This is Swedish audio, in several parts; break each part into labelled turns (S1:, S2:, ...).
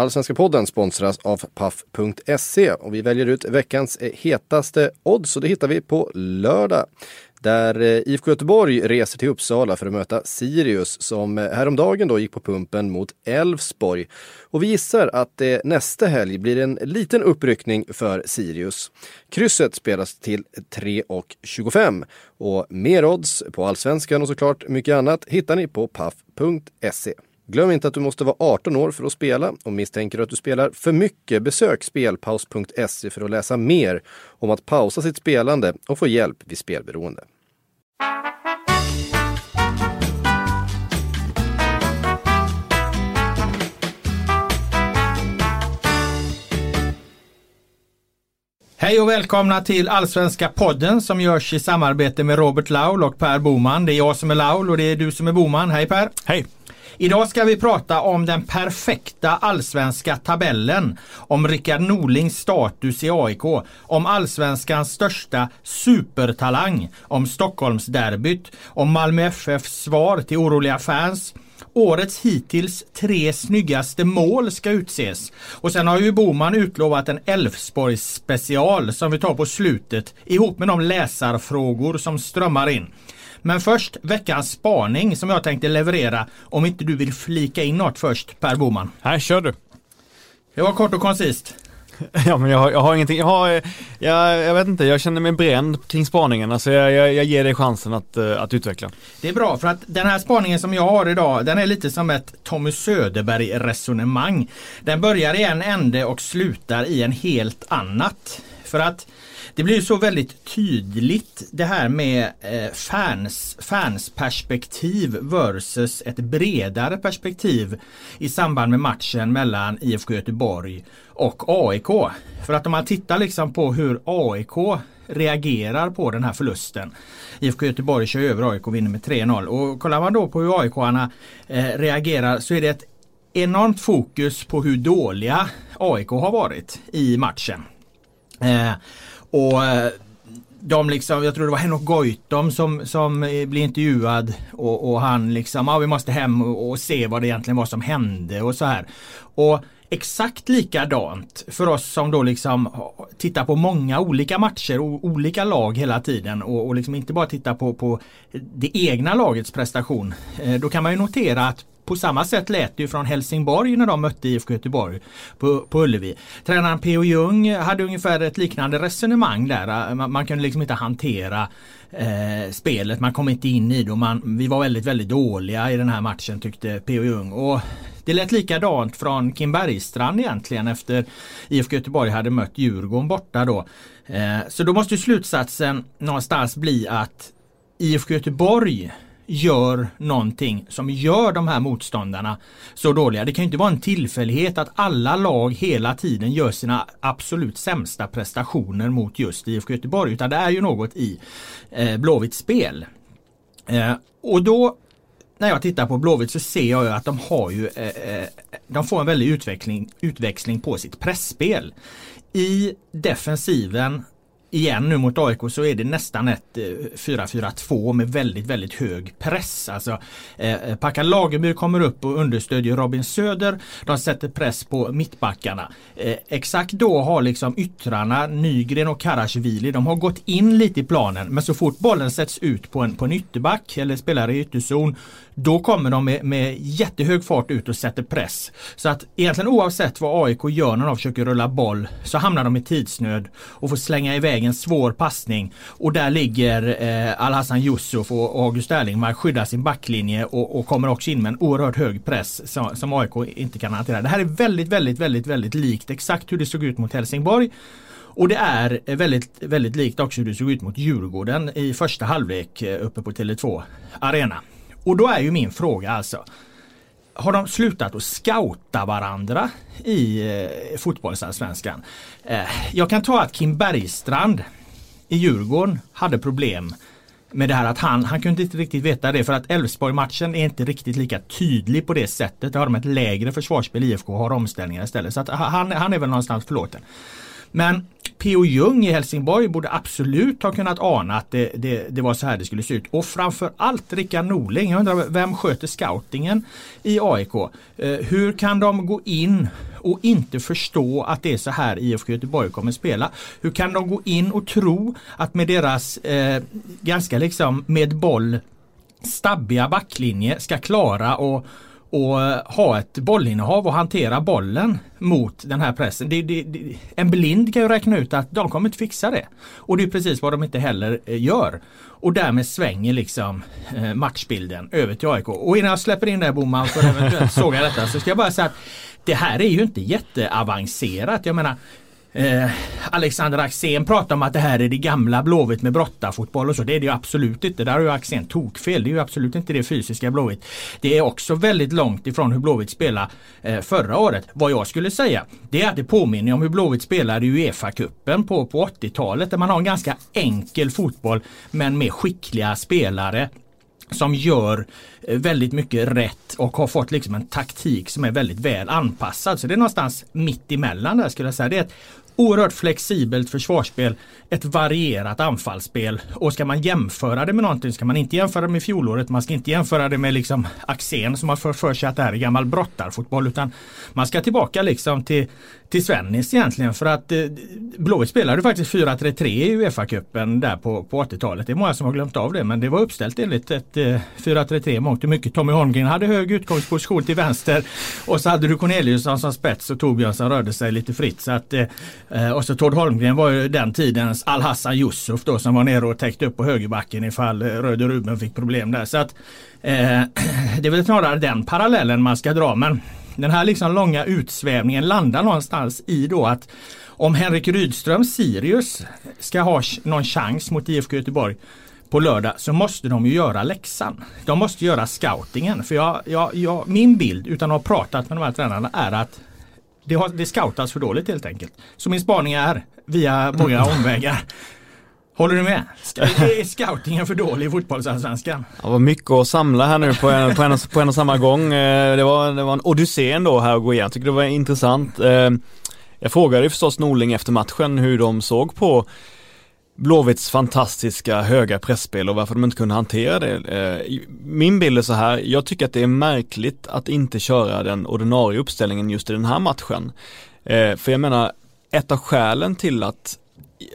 S1: Allsvenska podden sponsras av Paff.se och vi väljer ut veckans eh, hetaste odds och det hittar vi på lördag där eh, IFK Göteborg reser till Uppsala för att möta Sirius som eh, häromdagen då gick på pumpen mot Elfsborg. Och vi gissar att det nästa helg blir en liten uppryckning för Sirius. Krysset spelas till 3,25 och mer odds på allsvenskan och såklart mycket annat hittar ni på paff.se. Glöm inte att du måste vara 18 år för att spela och misstänker du att du spelar för mycket besök spelpaus.se för att läsa mer om att pausa sitt spelande och få hjälp vid spelberoende.
S2: Hej och välkomna till Allsvenska podden som görs i samarbete med Robert Laul och Per Boman. Det är jag som är Laul och det är du som är Boman. Hej Per!
S3: Hej!
S2: Idag ska vi prata om den perfekta allsvenska tabellen, om Rickard Norlings status i AIK, om allsvenskans största supertalang, om Stockholmsderbyt, om Malmö FFs svar till oroliga fans, Årets hittills tre snyggaste mål ska utses. Och sen har ju Boman utlovat en Elfsborgs special som vi tar på slutet ihop med de läsarfrågor som strömmar in. Men först veckans spaning som jag tänkte leverera om inte du vill flika in något först Per Boman.
S3: Här kör du.
S2: Det var kort och koncist.
S3: Ja men jag har, jag har ingenting, jag har, jag, jag vet inte, jag känner mig bränd kring spaningen. Alltså jag, jag, jag ger dig chansen att, uh, att utveckla.
S2: Det är bra för att den här spaningen som jag har idag den är lite som ett Tommy Söderberg resonemang. Den börjar i en ände och slutar i en helt annat. För att det blir så väldigt tydligt det här med eh, fans, fans perspektiv versus ett bredare perspektiv i samband med matchen mellan IFK Göteborg och AIK. För att om man tittar liksom på hur AIK reagerar på den här förlusten. IFK Göteborg kör över AIK och vinner med 3-0 och kollar man då på hur AIK-arna eh, reagerar så är det ett enormt fokus på hur dåliga AIK har varit i matchen. Eh, och eh, de liksom, jag tror det var Henok Goitom som, som eh, blev intervjuad och, och han liksom, ja vi måste hem och, och, se vad det egentligen var som hände och så här. Och exakt likadant för oss som då liksom tittar på många olika matcher och olika lag hela tiden och, och liksom inte bara tittar på, på det egna lagets prestation. Eh, då kan man ju notera att på samma sätt lät det ju från Helsingborg när de mötte IFK Göteborg på, på Ullevi. Tränaren P.O. Jung hade ungefär ett liknande resonemang där. Man, man kunde liksom inte hantera eh, spelet. Man kom inte in i det och man, vi var väldigt, väldigt dåliga i den här matchen tyckte P.O. Jung. Och det lät likadant från Kim Bergstrand egentligen efter IFK Göteborg hade mött Djurgården borta då. Eh, så då måste slutsatsen någonstans bli att IFK Göteborg gör någonting som gör de här motståndarna så dåliga. Det kan inte vara en tillfällighet att alla lag hela tiden gör sina absolut sämsta prestationer mot just IFK Göteborg utan det är ju något i eh, Blåvitts spel. Eh, och då när jag tittar på Blåvitt så ser jag att de har ju eh, eh De får en väldig utveckling, utväxling på sitt pressspel I defensiven igen nu mot AIK så är det nästan ett eh, 4-4-2 med väldigt, väldigt hög press. Alltså, eh, Packa Packan Lagerby kommer upp och understödjer Robin Söder. De sätter press på mittbackarna. Eh, exakt då har liksom yttrarna Nygren och Karasjvili, de har gått in lite i planen. Men så fort bollen sätts ut på en, på en ytterback eller spelare i ytterzon då kommer de med, med jättehög fart ut och sätter press. Så att egentligen oavsett vad AIK gör när de försöker rulla boll så hamnar de i tidsnöd och får slänga iväg en svår passning. Och där ligger eh, Al-Hassan Yusuf och August Erlingmark skyddar sin backlinje och, och, kommer också in med en oerhört hög press som, som AIK inte kan hantera. Det här är väldigt, väldigt, väldigt, väldigt likt exakt hur det såg ut mot Helsingborg. Och det är väldigt, väldigt likt också hur det såg ut mot Djurgården i första halvlek eh, uppe på Tele2 Arena. Och då är ju min fråga alltså. Har de slutat att scouta varandra i eh, fotbollsallsvenskan? Eh, jag kan ta att Kim Bergstrand i Djurgården hade problem med det här att han, han kunde inte riktigt veta det för att Elfsborg-matchen är inte riktigt lika tydlig på det sättet. Där har de ett lägre försvarsspel, IFK har omställningar istället. Så att han, han är väl någonstans förlåten. Men P.O. Jung i Helsingborg borde absolut ha kunnat ana att det, det, det, var så här det skulle se ut. Och framförallt Rickard Norling. Jag undrar vem sköter scoutingen i AIK? Eh, hur kan de gå in och inte förstå att det är så här IFK Göteborg kommer spela? Hur kan de gå in och tro att med deras eh, ganska liksom med boll stabbiga backlinje ska klara och och eh, ha ett bollinnehav och hantera bollen mot den här pressen. Det, det, det, en blind kan ju räkna ut att de kommer inte fixa det. Och det är precis vad de inte heller eh, gör. Och därmed svänger liksom eh, matchbilden över till AIK. Och innan jag släpper in det Boman för eventuellt såga detta så ska jag bara säga att det här är ju inte jätteavancerat. Jag menar Eh, Alexander Axén pratar om att det här är det gamla Blåvitt med brottarfotboll och så. Det är det ju absolut inte. Där har ju Axén tokfel. Det är ju absolut inte det fysiska Blåvitt. Det är också väldigt långt ifrån hur Blåvitt spelade eh, förra året. Vad jag skulle säga det är att det påminner om hur Blåvitt spelade i Uefa-cupen på, på 80-talet där man har en ganska enkel fotboll men med skickliga spelare som gör eh, väldigt mycket rätt och har fått liksom en taktik som är väldigt väl anpassad. Så det är någonstans mitt emellan där skulle jag säga. Det är ett oerhört flexibelt försvarsspel, ett varierat anfallsspel. Och ska man jämföra det med någonting ska man inte jämföra det med fjolåret. Man ska inte jämföra det med liksom Axén som har för, för sig att det här är gammal brottarfotboll. Utan man ska tillbaka liksom till, till Svennis egentligen. För att eh, Blåvitt spelade faktiskt 4-3-3 i Uefa-cupen där på, på 80-talet. Det är många som har glömt av det. Men det var uppställt enligt ett eh, 4-3-3 mångt och mycket. Tommy Holmgren hade hög utgångsposition till vänster. Och så hade du Corneliusson som spets och Torbjörnsson rörde sig lite fritt. Så att, eh, Eh, och så Tord Holmgren var ju den tidens Al-Hassan Yusuf då som var nere och täckte upp på högerbacken ifall eh, Röde Ruben fick problem där. Så att eh, Det är väl snarare den parallellen man ska dra men den här liksom långa utsvävningen landar någonstans i då att om Henrik Rydström Sirius ska ha någon chans mot IFK Göteborg på lördag så måste de ju göra läxan. De måste göra scoutingen. För jag, jag, jag, min bild utan att ha pratat med de här tränarna är att det, har, det scoutas för dåligt helt enkelt. Så min spaning är via många omvägar. Håller du med? Är scoutingen för dålig i fotbollsallsvenskan?
S3: Det var mycket att samla här nu på en, på en, på en och samma gång. Eh, det var, det var en odyssé ändå här att gå igenom. Jag tycker det var intressant. Eh, jag frågade förstås Norling efter matchen hur de såg på Blåvitts fantastiska höga pressspel och varför de inte kunde hantera det. Eh, min bild är så här, jag tycker att det är märkligt att inte köra den ordinarie uppställningen just i den här matchen. För jag menar, ett av skälen till att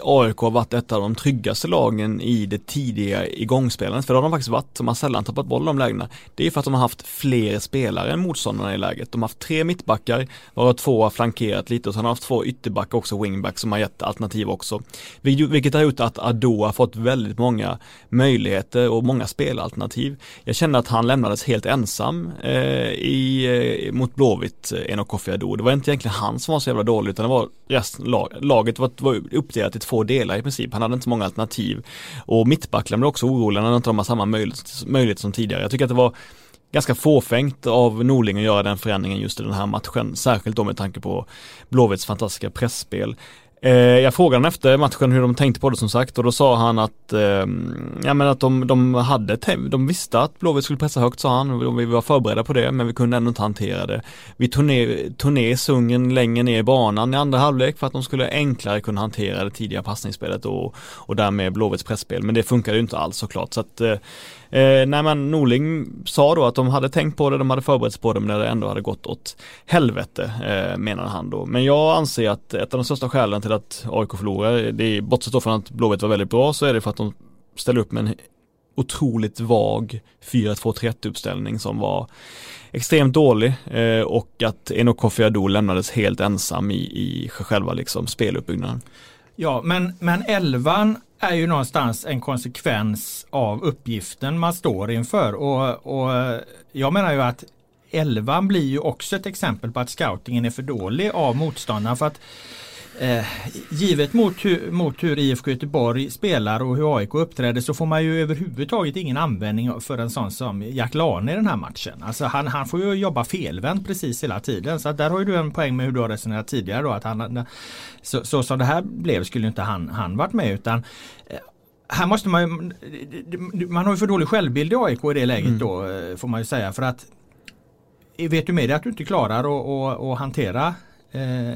S3: AIK har varit ett av de tryggaste lagen i det tidiga igångspelandet. För det har de faktiskt varit, de har sällan tappat boll i de lägena. Det är för att de har haft fler spelare än motståndarna i läget. De har haft tre mittbackar, varav två har flankerat lite och sen har de haft två ytterbackar också, wingback, som har gett alternativ också. Vilket har gjort att Ado har fått väldigt många möjligheter och många spelalternativ. Jag kände att han lämnades helt ensam eh, i, eh, mot Blåvitt, eh, Enok Kofi Ado. Det var inte egentligen han som var så jävla dålig utan det var resten, lag, laget var, var uppdelat i två delar i princip. Han hade inte så många alternativ. Och mittbacken blev också orolig när han inte har samma möjlighet, möjlighet som tidigare. Jag tycker att det var ganska fåfängt av Norling att göra den förändringen just i den här matchen. Särskilt då med tanke på Blåvitts fantastiska pressspel. Eh, jag frågade honom efter matchen hur de tänkte på det som sagt och då sa han att, eh, ja men att de, de hade, de visste att Blåvitt skulle pressa högt sa han och vi var förberedda på det men vi kunde ändå inte hantera det. Vi tog ner, tog ner Sungen längre ner i banan i andra halvlek för att de skulle enklare kunna hantera det tidiga passningsspelet och, och därmed Blåvitts pressspel men det funkade ju inte alls såklart så att eh, Eh, nej men Norling sa då att de hade tänkt på det, de hade förberett sig på det men det ändå hade gått åt helvete eh, menade han då. Men jag anser att ett av de största skälen till att AIK förlorar, det är bortsett då från att Blåvitt var väldigt bra så är det för att de ställer upp med en otroligt vag 4-2-3-1 uppställning som var extremt dålig eh, och att Enok Kofi Adou lämnades helt ensam i, i själva liksom speluppbyggnaden.
S2: Ja, men, men elvan är ju någonstans en konsekvens av uppgiften man står inför. Och, och jag menar ju att elvan blir ju också ett exempel på att scoutingen är för dålig av motståndaren. För att Eh, givet mot hur, mot hur IFK Göteborg spelar och hur AIK uppträder så får man ju överhuvudtaget ingen användning för en sån som Jack Lane i den här matchen. Alltså han, han får ju jobba felvänt precis hela tiden. Så där har ju du en poäng med hur du har resonerat tidigare då. Att han, så, så som det här blev skulle inte han, han varit med utan eh, här måste man ju, man har ju för dålig självbild i AIK i det läget mm. då eh, får man ju säga för att Vet du med dig att du inte klarar att hantera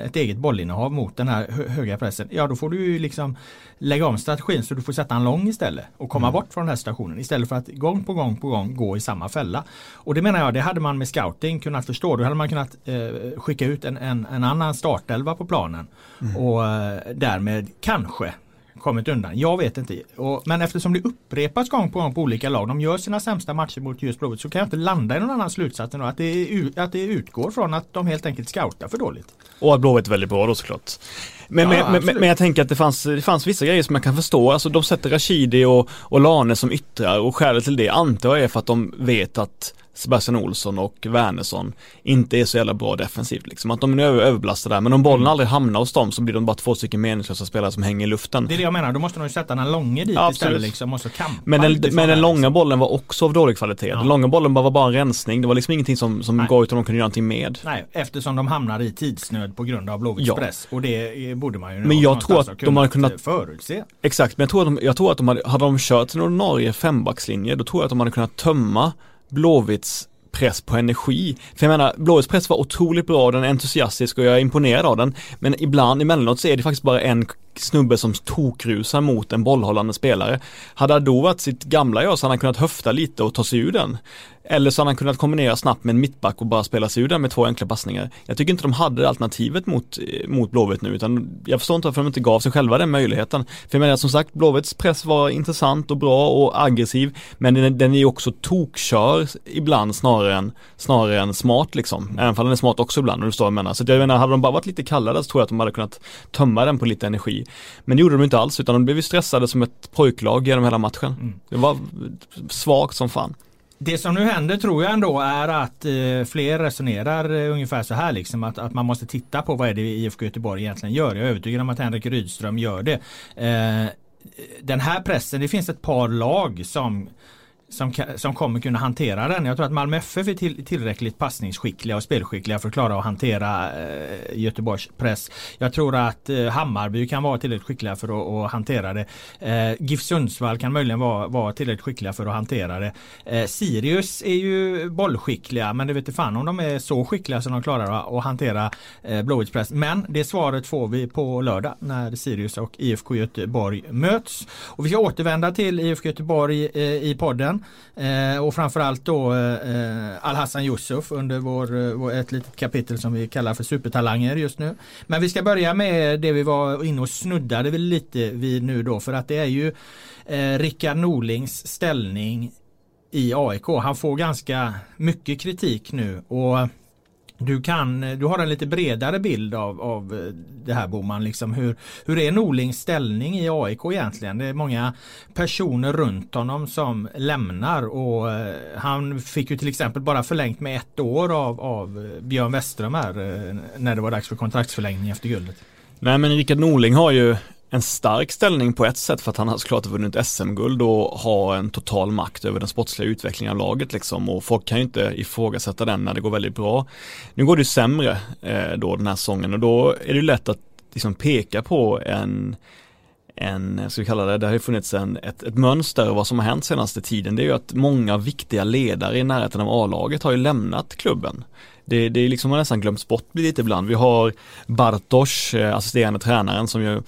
S2: ett eget bollinnehav mot den här hö höga pressen, ja då får du ju liksom lägga om strategin så du får sätta en lång istället och komma mm. bort från den här stationen istället för att gång på gång på gång gå i samma fälla. Och det menar jag, det hade man med scouting kunnat förstå. Då hade man kunnat eh, skicka ut en, en, en annan startelva på planen mm. och eh, därmed kanske kommit undan. Jag vet inte. Och, men eftersom det upprepas gång på gång på olika lag. De gör sina sämsta matcher mot just Blåvitt så kan jag inte landa i någon annan slutsats än att det, att det utgår från att de helt enkelt scoutar för dåligt.
S3: Och att Blåvitt är väldigt bra då såklart. Men, ja, men, men, men, jag tänker att det fanns, det fanns vissa grejer som jag kan förstå. Alltså de sätter Rashidi och, och Lane som yttrar och skälet till det antar jag är för att de vet att Sebastian Olsson och Wernersson inte är så jävla bra defensivt liksom. Att de är överbelastade där, men om bollen mm. aldrig hamnar hos dem så blir de bara två stycken meningslösa spelare som hänger i luften.
S2: Det är det jag menar, då måste de ju sätta den långa dit ja, istället liksom och så kampa
S3: Men den, men den långa liksom. bollen var också av dålig kvalitet. Ja. Den långa bollen var bara en rensning, det var liksom ingenting som, som utan de kunde göra någonting med.
S2: Nej, eftersom de hamnar i tidsnöd på grund av Blåvitts ja. press och det borde man ju
S3: Men jag tror att de hade kunnat
S2: förutse.
S3: Exakt, men jag tror att de, jag tror att de hade, hade de kört en ordinarie fembackslinje, då tror jag att de hade kunnat tömma Blåvitts press på energi. För jag menar, Blåvitts press var otroligt bra, den är entusiastisk och jag är imponerad av den. Men ibland, emellanåt så är det faktiskt bara en snubbe som tokrusar mot en bollhållande spelare. Hade Ado varit sitt gamla jag så hade han kunnat höfta lite och ta sig ur den. Eller så hade han kunnat kombinera snabbt med en mittback och bara spela sig ur den med två enkla passningar. Jag tycker inte de hade alternativet mot, eh, mot Blåvitt nu utan jag förstår inte varför de inte gav sig själva den möjligheten. För jag menar som sagt Blåvitts press var intressant och bra och aggressiv men den, den är ju också tokkör ibland snarare än, snarare än smart liksom. Även om den är smart också ibland, om du förstår vad jag menar. Så jag menar, hade de bara varit lite kallare så tror jag att de hade kunnat tömma den på lite energi. Men det gjorde de inte alls utan de blev ju stressade som ett pojklag genom hela matchen. Mm. Det var svagt som fan.
S2: Det som nu händer tror jag ändå är att eh, fler resonerar eh, ungefär så här liksom att, att man måste titta på vad är det IFK Göteborg egentligen gör. Jag är övertygad om att Henrik Rydström gör det. Eh, den här pressen, det finns ett par lag som som, som kommer kunna hantera den. Jag tror att Malmö FF är till, tillräckligt passningsskickliga och spelskickliga för att klara att hantera eh, Göteborgs press. Jag tror att eh, Hammarby kan vara tillräckligt skickliga för att, att hantera det. Eh, GIF Sundsvall kan möjligen vara, vara tillräckligt skickliga för att hantera det. Eh, Sirius är ju bollskickliga men det vet inte fan om de är så skickliga som de klarar att hantera eh, Blåvitts press. Men det svaret får vi på lördag när Sirius och IFK Göteborg möts. Och vi ska återvända till IFK Göteborg eh, i podden Eh, och framförallt då eh, eh Al-Hassan Yusuf under vår, eh, vår, ett litet kapitel som vi kallar för supertalanger just nu. Men vi ska börja med det vi var inne och snuddade lite vid nu då för att det är ju eh, Rickard Norlings ställning i AIK. Han får ganska mycket kritik nu och du, kan, du har en lite bredare bild av, av eh, det här Boman. Liksom hur, hur är Norlings ställning i AIK egentligen? Det är många personer runt honom som lämnar och eh, han fick ju till exempel bara förlängt med ett år av, av eh, Björn Westerholm här när det var dags för kontraktsförlängning efter guldet.
S3: Nej men Rickard Norling har ju en stark ställning på ett sätt för att han har såklart vunnit SM-guld och har en total makt över den sportsliga utvecklingen av laget liksom och folk kan ju inte ifrågasätta den när det går väldigt bra. Nu går det ju sämre eh, då den här säsongen och då är det ju lätt att liksom peka på en en, ska vi kalla det, det har ju funnits en, ett, ett mönster av vad som har hänt senaste tiden. Det är ju att många viktiga ledare i närheten av A-laget har ju lämnat klubben. Det, det är liksom nästan glömts bort lite ibland. Vi har Bartosz, eh, assisterande tränaren som ju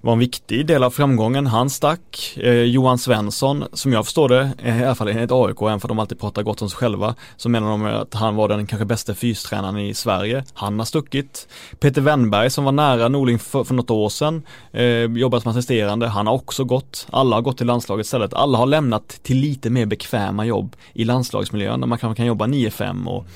S3: var en viktig del av framgången. Han stack. Eh, Johan Svensson, som jag förstår det, eh, i alla fall enligt AIK, även för de alltid pratar gott om sig själva, så menar de att han var den kanske bästa fystränaren i Sverige. Han har stuckit. Peter Wennberg som var nära Norling för, för något år sedan, eh, jobbat som assisterande, han har också gått. Alla har gått till landslaget istället. Alla har lämnat till lite mer bekväma jobb i landslagsmiljön där man kanske kan jobba 9-5 och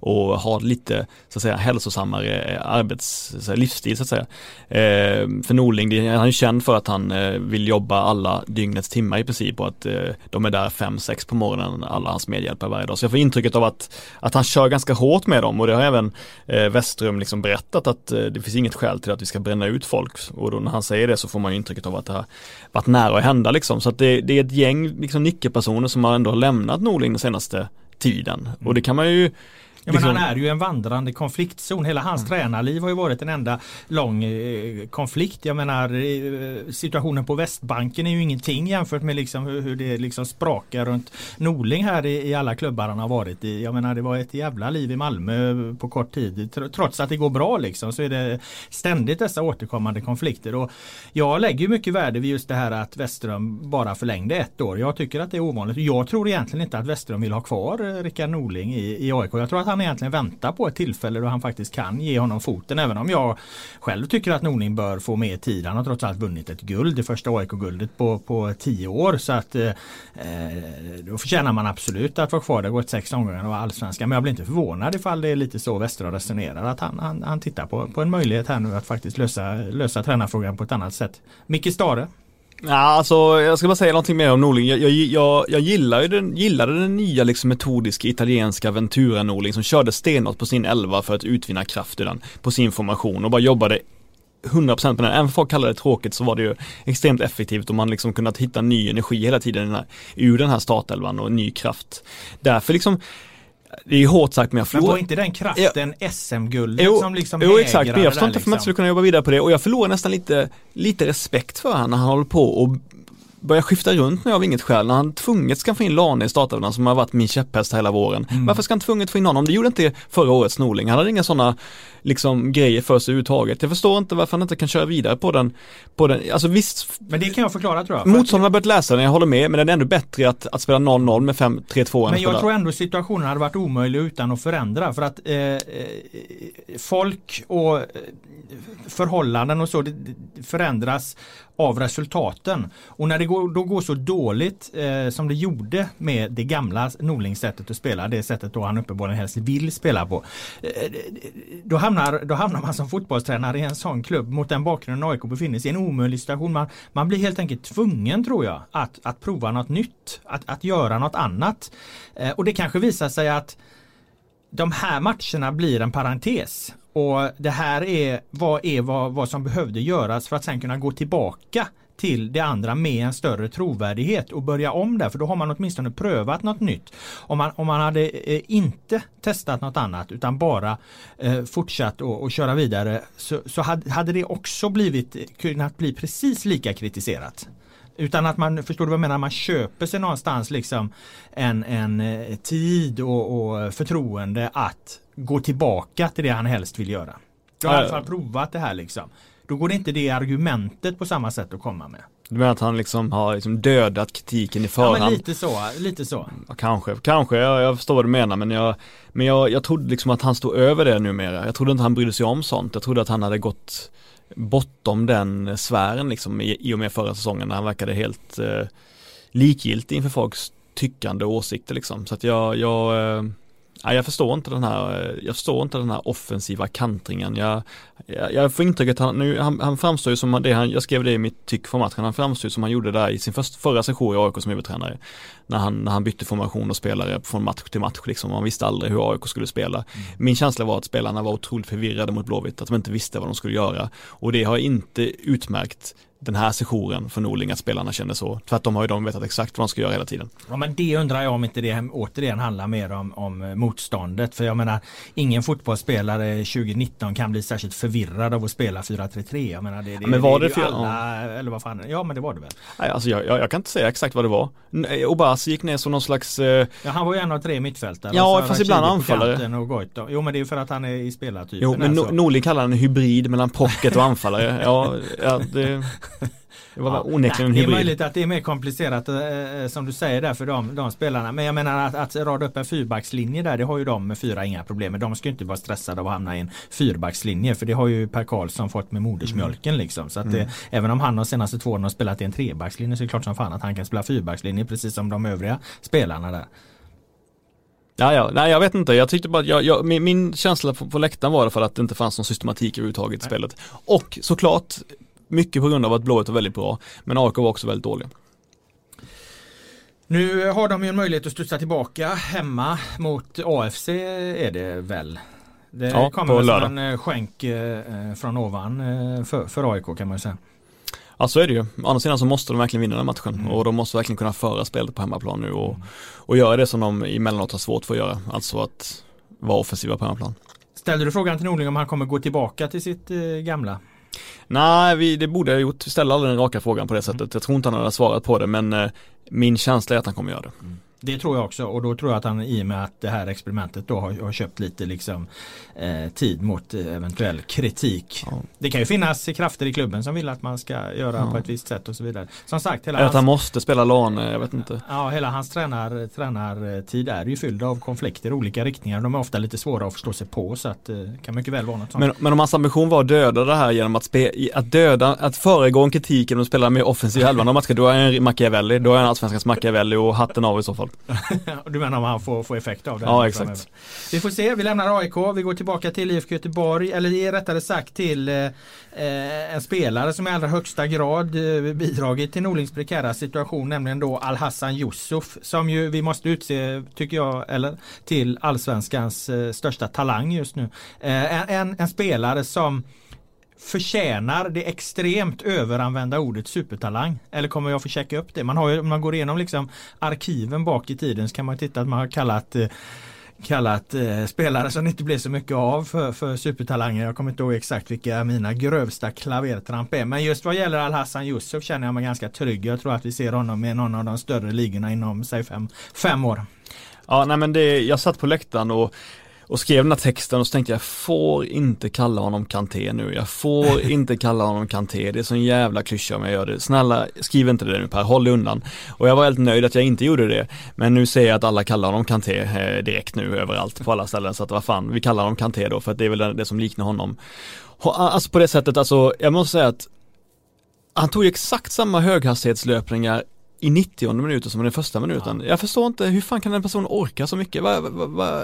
S3: och har lite så att säga hälsosammare eh, arbets, så livsstil så att säga. Eh, för Norling, han är känd för att han eh, vill jobba alla dygnets timmar i princip och att eh, de är där 5-6 på morgonen, alla hans medhjälpare varje dag. Så jag får intrycket av att, att han kör ganska hårt med dem och det har även eh, Westrum liksom berättat att eh, det finns inget skäl till att vi ska bränna ut folk och då när han säger det så får man ju intrycket av att det har varit nära att hända liksom. Så att det, det är ett gäng liksom nyckelpersoner som har ändå lämnat Norling den senaste tiden och det kan man ju
S2: men han är ju en vandrande konfliktzon. Hela hans mm. tränarliv har ju varit en enda lång eh, konflikt. Jag menar eh, situationen på Västbanken är ju ingenting jämfört med liksom hur, hur det liksom sprakar runt Norling här i, i, alla klubbar han har varit i. Jag menar det var ett jävla liv i Malmö på kort tid. Trots att det går bra liksom så är det ständigt dessa återkommande konflikter. Och jag lägger mycket värde vid just det här att Westström bara förlängde ett år. Jag tycker att det är ovanligt. Jag tror egentligen inte att Westström vill ha kvar eh, Rickard Norling i, i AIK. Jag tror att han egentligen väntar på ett tillfälle då han faktiskt kan ge honom foten. Även om jag själv tycker att Norling bör få mer tid. Han har trots allt vunnit ett guld, det första AIK-guldet på, på tio år. Så att eh, eh, då förtjänar man absolut att vara kvar. Det har gått sex omgångar och allsvenskan. Men jag blir inte förvånad ifall det är lite så Westerholm resonerar. Att han, han, han tittar på, på en möjlighet här nu att faktiskt lösa, lösa tränarfrågan på ett annat sätt. Micke Stare
S3: Ja, alltså jag ska bara säga någonting mer om Norling. Jag, jag, jag, jag gillar ju den, gillade den nya liksom metodiska italienska Ventura Norling som körde stenhårt på sin elva för att utvinna kraft ur den, på sin formation och bara jobbade 100% på den. Även om folk kallar det tråkigt så var det ju extremt effektivt och man liksom kunnat hitta ny energi hela tiden ur den här startelvan och ny kraft. Därför liksom det är ju hårt sagt men jag
S2: förlorar. Men var inte den kraften ja. SM-guldet som liksom
S3: Jo exakt, men jag förstår inte varför man inte skulle kunna jobba vidare på det och jag förlorar nästan lite, lite respekt för honom när han håller på och börjar skifta runt nu av inget skäl. När han tvunget ska få in Lane i startelvan som har varit min käpphäst hela våren. Mm. Varför ska han tvunget få in honom? Det gjorde inte förra årets Norling. Han hade inga sådana liksom grejer för sig överhuvudtaget. Jag förstår inte varför han inte kan köra vidare på den. På den. Alltså visst.
S2: Men det kan jag förklara tror jag.
S3: Motståndarna har börjat läsa den, jag håller med. Men det är ändå bättre att, att spela 0-0 med 5-3-2
S2: Men jag tror ändå situationen hade varit omöjlig utan att förändra. För att eh, eh folk och eh, förhållanden och så det förändras av resultaten. Och när det går, då går så dåligt eh, som det gjorde med det gamla Norling-sättet att spela, det sättet då han uppenbarligen helst vill spela på. Eh, då, hamnar, då hamnar man som fotbollstränare i en sån klubb mot den bakgrunden AIK befinner sig i en omöjlig situation. Man, man blir helt enkelt tvungen tror jag att, att prova något nytt, att, att göra något annat. Eh, och det kanske visar sig att de här matcherna blir en parentes. Och det här är vad, är vad, vad som behövde göras för att sen kunna gå tillbaka till det andra med en större trovärdighet och börja om där för då har man åtminstone prövat något nytt. Om man, om man hade eh, inte testat något annat utan bara eh, fortsatt och, köra vidare så, så hade, hade det också blivit eh, kunnat bli precis lika kritiserat. Utan att man, förstår du vad jag menar, man köper sig någonstans liksom en, en eh, tid och, och förtroende att gå tillbaka till det han helst vill göra. Du har i alla fall provat det här liksom. Då går det inte det argumentet på samma sätt att komma med.
S3: Du menar att han liksom har liksom dödat kritiken i förhand?
S2: Ja men lite så, lite så.
S3: Kanske, kanske, jag, jag förstår vad du menar men jag Men jag, jag trodde liksom att han stod över det numera. Jag trodde inte han brydde sig om sånt. Jag trodde att han hade gått bortom den sfären liksom i, i och med förra säsongen när han verkade helt eh, likgiltig inför folks tyckande och åsikter liksom. Så att jag, jag eh, Ja, jag förstår inte den här, jag förstår inte den här offensiva kantringen. Jag, jag, jag får intrycket att han, nu, han, han framstår ju som det han, jag skrev det i mitt tyck för matchen, han framstår ju som han gjorde där i sin först, förra session i AIK som huvudtränare. När han, när han bytte formation och spelare från match till match liksom, man visste aldrig hur AIK skulle spela. Mm. Min känsla var att spelarna var otroligt förvirrade mot Blåvitt, att de inte visste vad de skulle göra. Och det har inte utmärkt den här sessionen för Norling att spelarna känner så. Tvärtom har ju de vetat exakt vad de ska göra hela tiden.
S2: Ja men det undrar jag om inte det återigen handlar mer om, om motståndet. För jag menar ingen fotbollsspelare 2019 kan bli särskilt förvirrad av att spela 4-3-3. Jag menar det, det, ja, men var det, det för, alla, ja. eller vad fan, ja men det var det väl?
S3: Nej, alltså jag, jag, jag, kan inte säga exakt vad det var. Obas gick ner som någon slags eh...
S2: Ja han var ju en av tre mittfältare.
S3: Ja fast ibland anfallare.
S2: Och Jo men det är för att han är i spelartypen.
S3: Jo men alltså. Norling kallar han en hybrid mellan pocket och anfallare. ja, ja det
S2: det var ja, onekligen nej, Det är möjligt att det är mer komplicerat eh, eh, som du säger där för de, de spelarna. Men jag menar att, att rada upp en fyrbackslinje där det har ju de med fyra inga problem med. De ska inte vara stressade av att hamna i en fyrbackslinje för det har ju Per Karlsson fått med modersmjölken mm. liksom. Så att det, mm. även om han de senaste två åren har spelat i en trebackslinje så är det klart som fan att han kan spela fyrbackslinje precis som de övriga spelarna där.
S3: Ja, ja, nej jag vet inte. Jag tyckte bara jag, jag, min, min, känsla på, på läktaren var för att det inte fanns någon systematik överhuvudtaget i spelet. Och såklart mycket på grund av att Blåvitt var väldigt bra. Men AIK var också väldigt dåliga.
S2: Nu har de ju en möjlighet att studsa tillbaka hemma mot AFC är det väl? Det ja, kommer väl en eh, skänk eh, från ovan eh, för, för AIK kan man säga.
S3: Ja så är det ju. Å andra sidan så måste de verkligen vinna den matchen mm. och de måste verkligen kunna föra spelet på hemmaplan nu och, och göra det som de emellanåt har svårt för att göra. Alltså att vara offensiva på hemmaplan.
S2: Ställde du frågan till Norling om han kommer gå tillbaka till sitt eh, gamla?
S3: Nej, vi, det borde jag gjort. Ställa aldrig den raka frågan på det sättet. Jag tror inte han hade svarat på det men eh, min känsla är att han kommer göra det. Mm.
S2: Det tror jag också och då tror jag att han i och med att det här experimentet då har, har köpt lite liksom eh, tid mot eh, eventuell kritik.
S3: Ja.
S2: Det kan ju finnas krafter i klubben som vill att man ska göra
S3: Ja.
S2: på ett visst sätt och så vidare. Som sagt, hela
S3: Eller att han måste spela Lane, jag vet inte.
S2: ja, hela hans tränar, tränartid är ju fylld av konflikter i olika riktningar. De är ofta lite svåra att förstå sig på så att det kan mycket väl vara något sånt.
S3: Men, men om hans ambition var att döda det här genom att, spe, att döda, att föregå en kritik genom att spela mer offensiv halvan av matchen, då är han Machiavelli, då är han allsvenskans Machiavelli och hatten av i så fall.
S2: du menar om han får, får effekt av det?
S3: Ja, exakt.
S2: framöver. Vi får se, vi lämnar AIK, vi går tillbaka till IFK Göteborg, eller rättare sagt till eh, eh, en spelare som i allra högsta grad eh, bidragit till Norlings prekära situation, nämligen då Al-Hassan Yusuf, som ju vi måste utse, tycker jag, eller till allsvenskans eh, största talang just nu. Eh, en, en, en spelare som förtjänar det extremt överanvända ordet supertalang. Eller kommer jag få checka upp det? Man har ju, om man går igenom liksom arkiven bak i tiden så kan man titta att man har kallat eh, kallat eh, spelare som det inte blev så mycket av för, för supertalanger. Jag kommer inte ihåg exakt vilka mina grövsta klavertramp är. Men just vad gäller Al-Hassan Yusuf känner jag mig ganska trygg. Jag tror att vi ser honom i någon av de större ligorna inom säg fem, fem år.
S3: Ja, nej men det, jag satt på läktaren och och skrev den här texten och så tänkte jag, jag får inte kalla honom Kanté nu. Jag får inte kalla honom Kanté. Det är sån jävla klyscha om jag gör det. Snälla, skriv inte det nu Per, håll dig undan. Och jag var helt nöjd att jag inte gjorde det. Men nu ser jag att alla kallar honom Kanté eh, direkt nu överallt på alla ställen. Så att vad fan, vi kallar honom Kanté då för att det är väl det, som liknar honom. Alltså på det sättet, alltså jag måste säga att han tog exakt samma höghastighetslöpningar i 90 minuter som den första minuten. Jag förstår inte, hur fan kan en person orka så mycket? Va, va, va,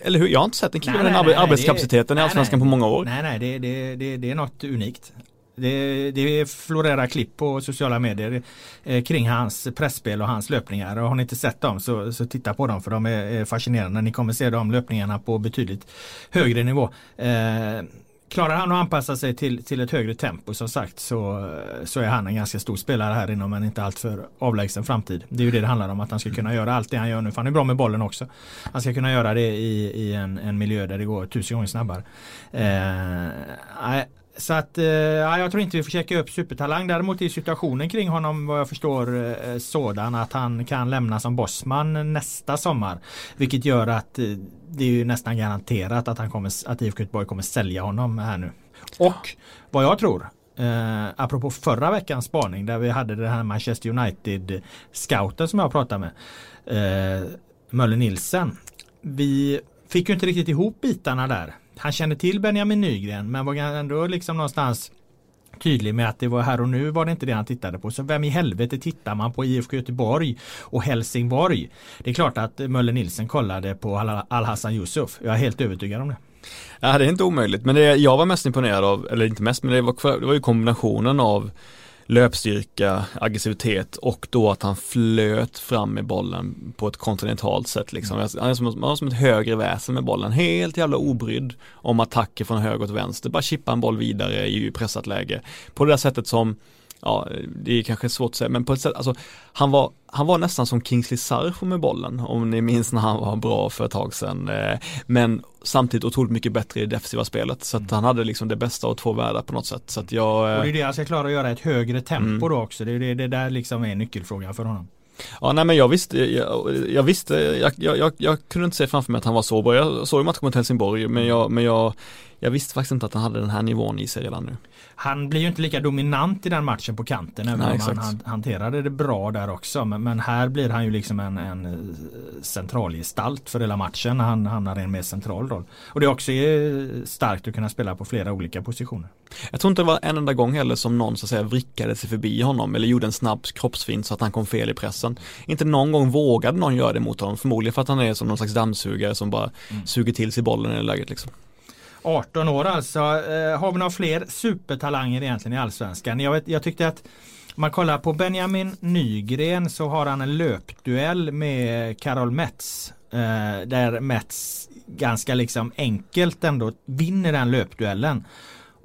S3: eller hur? Jag har inte sett en kille
S2: Nej,
S3: med den
S2: nej,
S3: arbe-
S2: nej,
S3: arbetskapaciteten
S2: det-
S3: i Allsvenskan
S2: nej,
S3: på många år.
S2: Nej, nej, det, det, det, det är något unikt. Det, det florerar klipp på sociala medier eh, kring hans pressspel och hans löpningar. Och har ni inte sett dem så, så titta på dem för de är, är fascinerande. Ni kommer se de löpningarna på betydligt högre nivå. Eh, Klarar han att anpassa sig till, till ett högre tempo som sagt så, så är han en ganska stor spelare här inom en inte alltför avlägsen framtid. Det är ju det det handlar om att han ska kunna göra allt det han gör nu. För han är bra med bollen också. Han ska kunna göra det i, i en, en miljö där det går tusen gånger snabbare. Eh, så att eh, ja, jag tror inte vi får checka upp supertalang. Däremot är situationen kring honom vad jag förstår eh, sådan att han kan lämna som bossman nästa sommar. Vilket gör att eh, det är ju nästan garanterat att, han kommer, att IFK Göteborg kommer sälja honom här nu. Och vad jag tror Eh, apropå förra veckans spaning där vi hade den här Manchester United scouten som jag pratade med. Eh, Möller Nilsen. Vi fick ju inte riktigt ihop bitarna där. Han kände till Benjamin Nygren men var ändå liksom någonstans tydlig med att det var här och nu var det inte det han tittade på. Så vem i helvete tittar man på IFK Göteborg och Helsingborg? Det är klart att Möller Nilsen kollade på Al-Hassan Yusuf. Jag är helt övertygad om det.
S3: Ja, det är inte omöjligt. Men det jag var mest imponerad av, eller inte mest, men det var, det var ju kombinationen av löpstyrka, aggressivitet och då att han flöt fram med bollen på ett kontinentalt sätt liksom. Han är som, han är som ett högre väsen med bollen, helt jävla obrydd om attacker från höger till vänster, bara chippa en boll vidare i pressat läge. På det där sättet som ja, det är kanske svårt att säga, men på ett sätt, alltså han var, han var nästan som Kingsley Sarfo med bollen, om ni minns när han var bra för ett tag sedan. Eh, Men samtidigt otroligt mycket bättre i det defensiva spelet, så att han hade liksom det bästa av två världar på något sätt. Så att jag,
S2: Och det är
S3: eh,
S2: det han ska klara att göra ett högre tempo
S3: Mm.
S2: då också. Det är det, det där liksom är nyckelfrågan för honom.
S3: ja nej men jag visste, jag, jag visste, jag, jag, jag, kunde inte se framför mig att han var så bra. Jag såg matchen mot Helsingborg, men jag, men jag, jag visste faktiskt inte att han hade den här nivån i sig redan nu.
S2: Han blir ju inte lika dominant i den matchen på kanten även
S3: Nej,
S2: om
S3: exakt.
S2: han, han hanterade det bra där också. Men, men här blir han ju liksom en, en eh, centralgestalt för hela matchen han hamnar i en mer central roll. Och det är också eh, starkt att kunna spela på flera olika positioner.
S3: Jag tror inte det var en enda gång heller som någon så att säga vrickade sig förbi honom eller gjorde en snabb kroppsfint så att han kom fel i pressen. Inte någon gång vågade någon göra det mot honom, förmodligen för att han är som någon slags dammsugare som bara suger till sig bollen i det läget liksom.
S2: 18 år alltså. Eh, har vi några fler supertalanger egentligen i Allsvenskan? Jag, vet, jag tyckte att om man kollar på Benjamin Nygren så har han en löpduell med Karol Metz. Eh, där Metz ganska liksom enkelt ändå vinner den löpduellen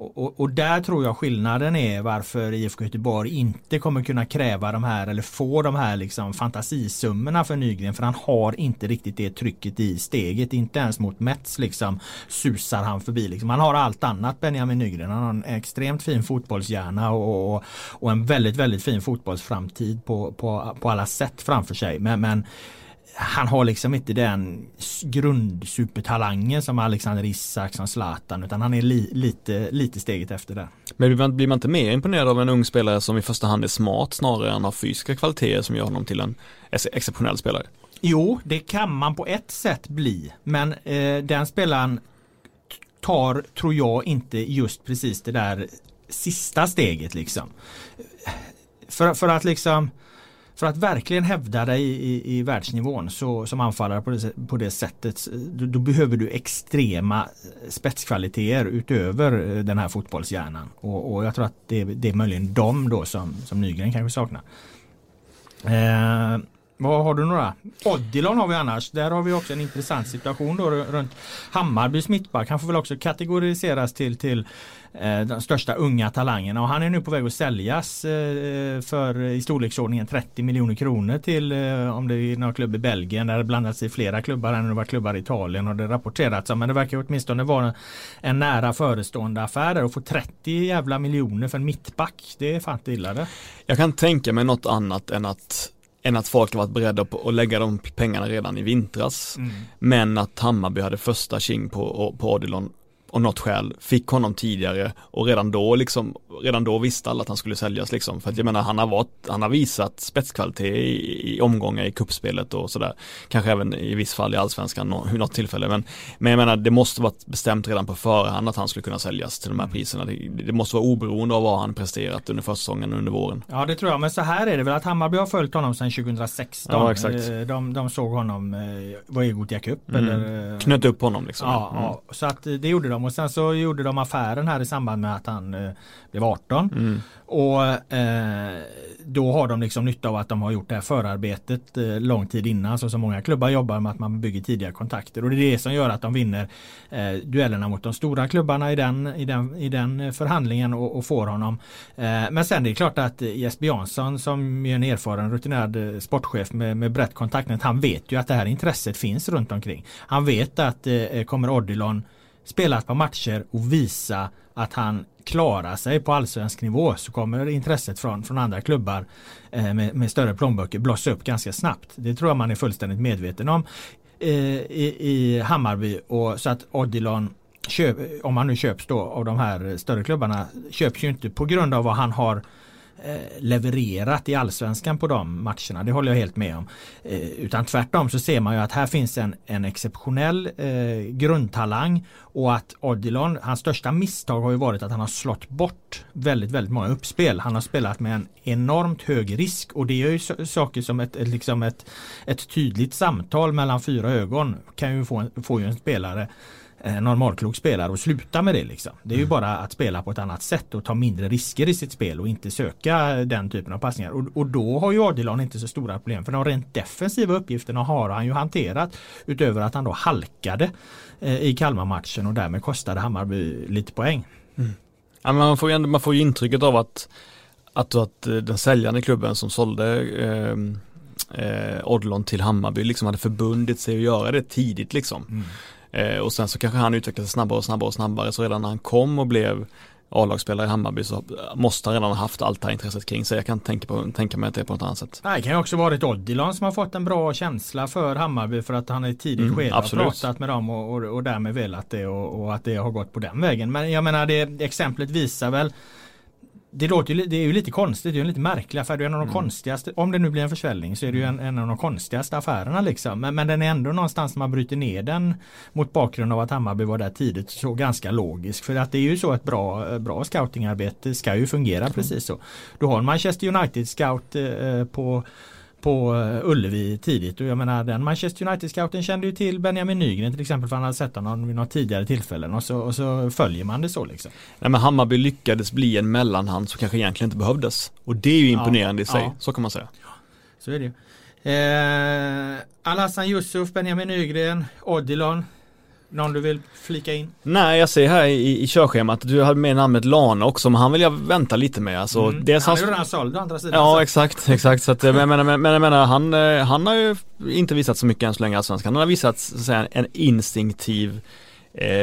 S2: och, och, där tror jag skillnaden är varför IFK Göteborg inte kommer kunna kräva de här eller få de här liksom fantasisummorna för Nygren för han har inte riktigt det trycket i steget. Inte ens mot Mets liksom susar han förbi. Liksom. Han har allt annat Benjamin Nygren. Han har en extremt fin fotbollshjärna och, och, och en väldigt väldigt fin fotbollsframtid på, på, på alla sätt framför sig. Men, men han har liksom inte den grundsupertalangen som Alexander Isak som Zlatan utan han är li, lite, lite steget efter det.
S3: Men blir man, blir man inte mer imponerad av en ung spelare som i första hand är smart snarare än har fysiska kvaliteter som gör honom till en exceptionell spelare?
S2: Jo, det kan man på ett sätt bli. Men eh, den spelaren tar, tror jag, inte just precis det där sista steget liksom. För, för att liksom för att verkligen hävda dig i, i, i världsnivån så, som anfallare på det, på det sättet då, då, behöver du extrema eh, spetskvaliteter utöver eh, den här fotbollshjärnan. Och, och jag tror att det, det är möjligen dem då som, som Nygren kanske saknar. Eh, vad har du några? Odilon har vi annars. Där har vi också en intressant situation då runt Hammarbys mittback. Han får väl också kategoriseras till, till eh, de största unga talangerna och han är nu på väg att säljas eh, för i storleksordningen 30 miljoner kronor till eh, om det är någon klubb i Belgien där det blandats i flera klubbar än det var klubbar i Italien och det rapporterats om. Men det verkar åtminstone vara en nära förestående affär där och få 30 jävla miljoner för en mittback. Det är fan inte illa det.
S3: Jag kan tänka mig något annat än att än att folk har varit beredda på att lägga de pengarna redan i vintras. Mm. Men att Hammarby hade första king på, på Odilon av något skäl fick honom tidigare och redan då liksom, redan då visste alla att han skulle säljas liksom. För att jag menar han har varit, han har visat spetskvalitet i, i omgångar i kuppspelet och sådär. Kanske även i viss fall i allsvenskan vid något tillfälle. Men, men jag menar det måste varit bestämt redan på förhand att han skulle kunna säljas till de här mm. priserna. Det, det måste vara oberoende av vad han presterat under försäsongen under våren.
S2: Ja det tror jag, men så här är det väl att Hammarby har följt honom sedan 2016.
S3: Ja, exakt.
S2: Eh, de, de såg honom, eh, var i Gothia Cup
S3: mm. eller? Knöt upp honom liksom.
S2: Ja, mm. ja, så att det gjorde de och sen så gjorde de affären här i samband med att han eh, blev 18. Mm. Och eh, då har de liksom nytta av att de har gjort det här förarbetet eh, lång tid innan. Så som många klubbar jobbar med att man bygger tidiga kontakter. Och det är det som gör att de vinner eh, duellerna mot de stora klubbarna i den, i den, i den förhandlingen och, och får honom. Eh, men sen är det klart att Jesper Jansson som är en erfaren rutinerad eh, sportchef med, med brett kontaktnät. Han vet ju att det här intresset finns runt omkring. Han vet att eh, kommer Odilon spela ett par matcher och visa att han klarar sig på allsvensk nivå så kommer intresset från, från andra klubbar eh, med, med, större plånböcker blossa upp ganska snabbt. Det tror jag man är fullständigt medveten om eh, i, i Hammarby och så att Odilon köp, om han nu köps då av de här större klubbarna köps ju inte på grund av vad han har Eh, levererat i allsvenskan på de matcherna. Det håller jag helt med om. Eh, utan tvärtom så ser man ju att här finns en, en exceptionell eh, grundtalang och att Odilon, hans största misstag har ju varit att han har slått bort väldigt, väldigt många uppspel. Han har spelat med en enormt hög risk och det är ju saker som ett, liksom ett, ett tydligt samtal mellan fyra ögon kan ju få, få ju en spelare normalklok spelare och sluta med det. Liksom. Det är ju mm. bara att spela på ett annat sätt och ta mindre risker i sitt spel och inte söka den typen av passningar. Och, och då har ju Adilon inte så stora problem för de rent defensiva uppgifterna har han ju hanterat utöver att han då halkade eh, i Kalmar-matchen och därmed kostade Hammarby lite poäng.
S3: Mm. Ja, man, får ju ändå, man får ju intrycket av att, att, att eh, den säljande klubben som sålde eh, eh, Odlon till Hammarby liksom hade förbundit sig att göra det tidigt liksom. Mm. Eh, och sen så kanske han utvecklades snabbare och snabbare och snabbare så redan när han kom och blev A-lagsspelare i Hammarby så måste han redan ha haft allt det här intresset kring sig. Jag kan tänka, på, tänka mig att det är på något annat sätt.
S2: Det kan ju också varit Odilon som har fått en bra känsla för Hammarby för att han i tidigt mm, skede har pratat med dem och, och, och därmed velat det och, och, att det har gått på den vägen. Men jag menar det exemplet visar väl det, låter ju, det är ju lite konstigt, det är en lite märklig affär. Det är en av de mm. konstigaste, om det nu blir en försäljning så är det ju en, en av de konstigaste affärerna liksom. Men, men den är ändå någonstans när man bryter ner den mot bakgrund av att Hammarby var där tidigt så ganska logisk. För att det är ju så ett bra, bra scoutingarbete ska ju fungera mm. precis så. Du har en Manchester United scout eh, på på eh, Ullevi tidigt och jag menar den Manchester United-scouten kände ju till Benjamin Nygren till exempel för han hade sett honom vid något tidigare tillfällen och så, och så följer man det så liksom.
S3: Nej men Hammarby lyckades bli en mellanhand som kanske egentligen inte behövdes och det är ju imponerande ja, i sig, ja. så kan man säga. Ja,
S2: så är det ju. Eh, Alhassan Yusuf, Benjamin Nygren, Odilon Någon du vill flika in?
S3: Nej, jag ser här i, i körschemat att du hade med namnet Lana också, men han vill jag vänta lite med. Alltså,
S2: Mm.
S3: dels
S2: han är ju redan såld å andra sidan.
S3: Ja
S2: så-
S3: exakt, exakt. Så att, men, men, men, men jag menar, han, eh, han har ju inte visat så mycket än så länge i Allsvenskan. Han har visat så att säga, en instinktiv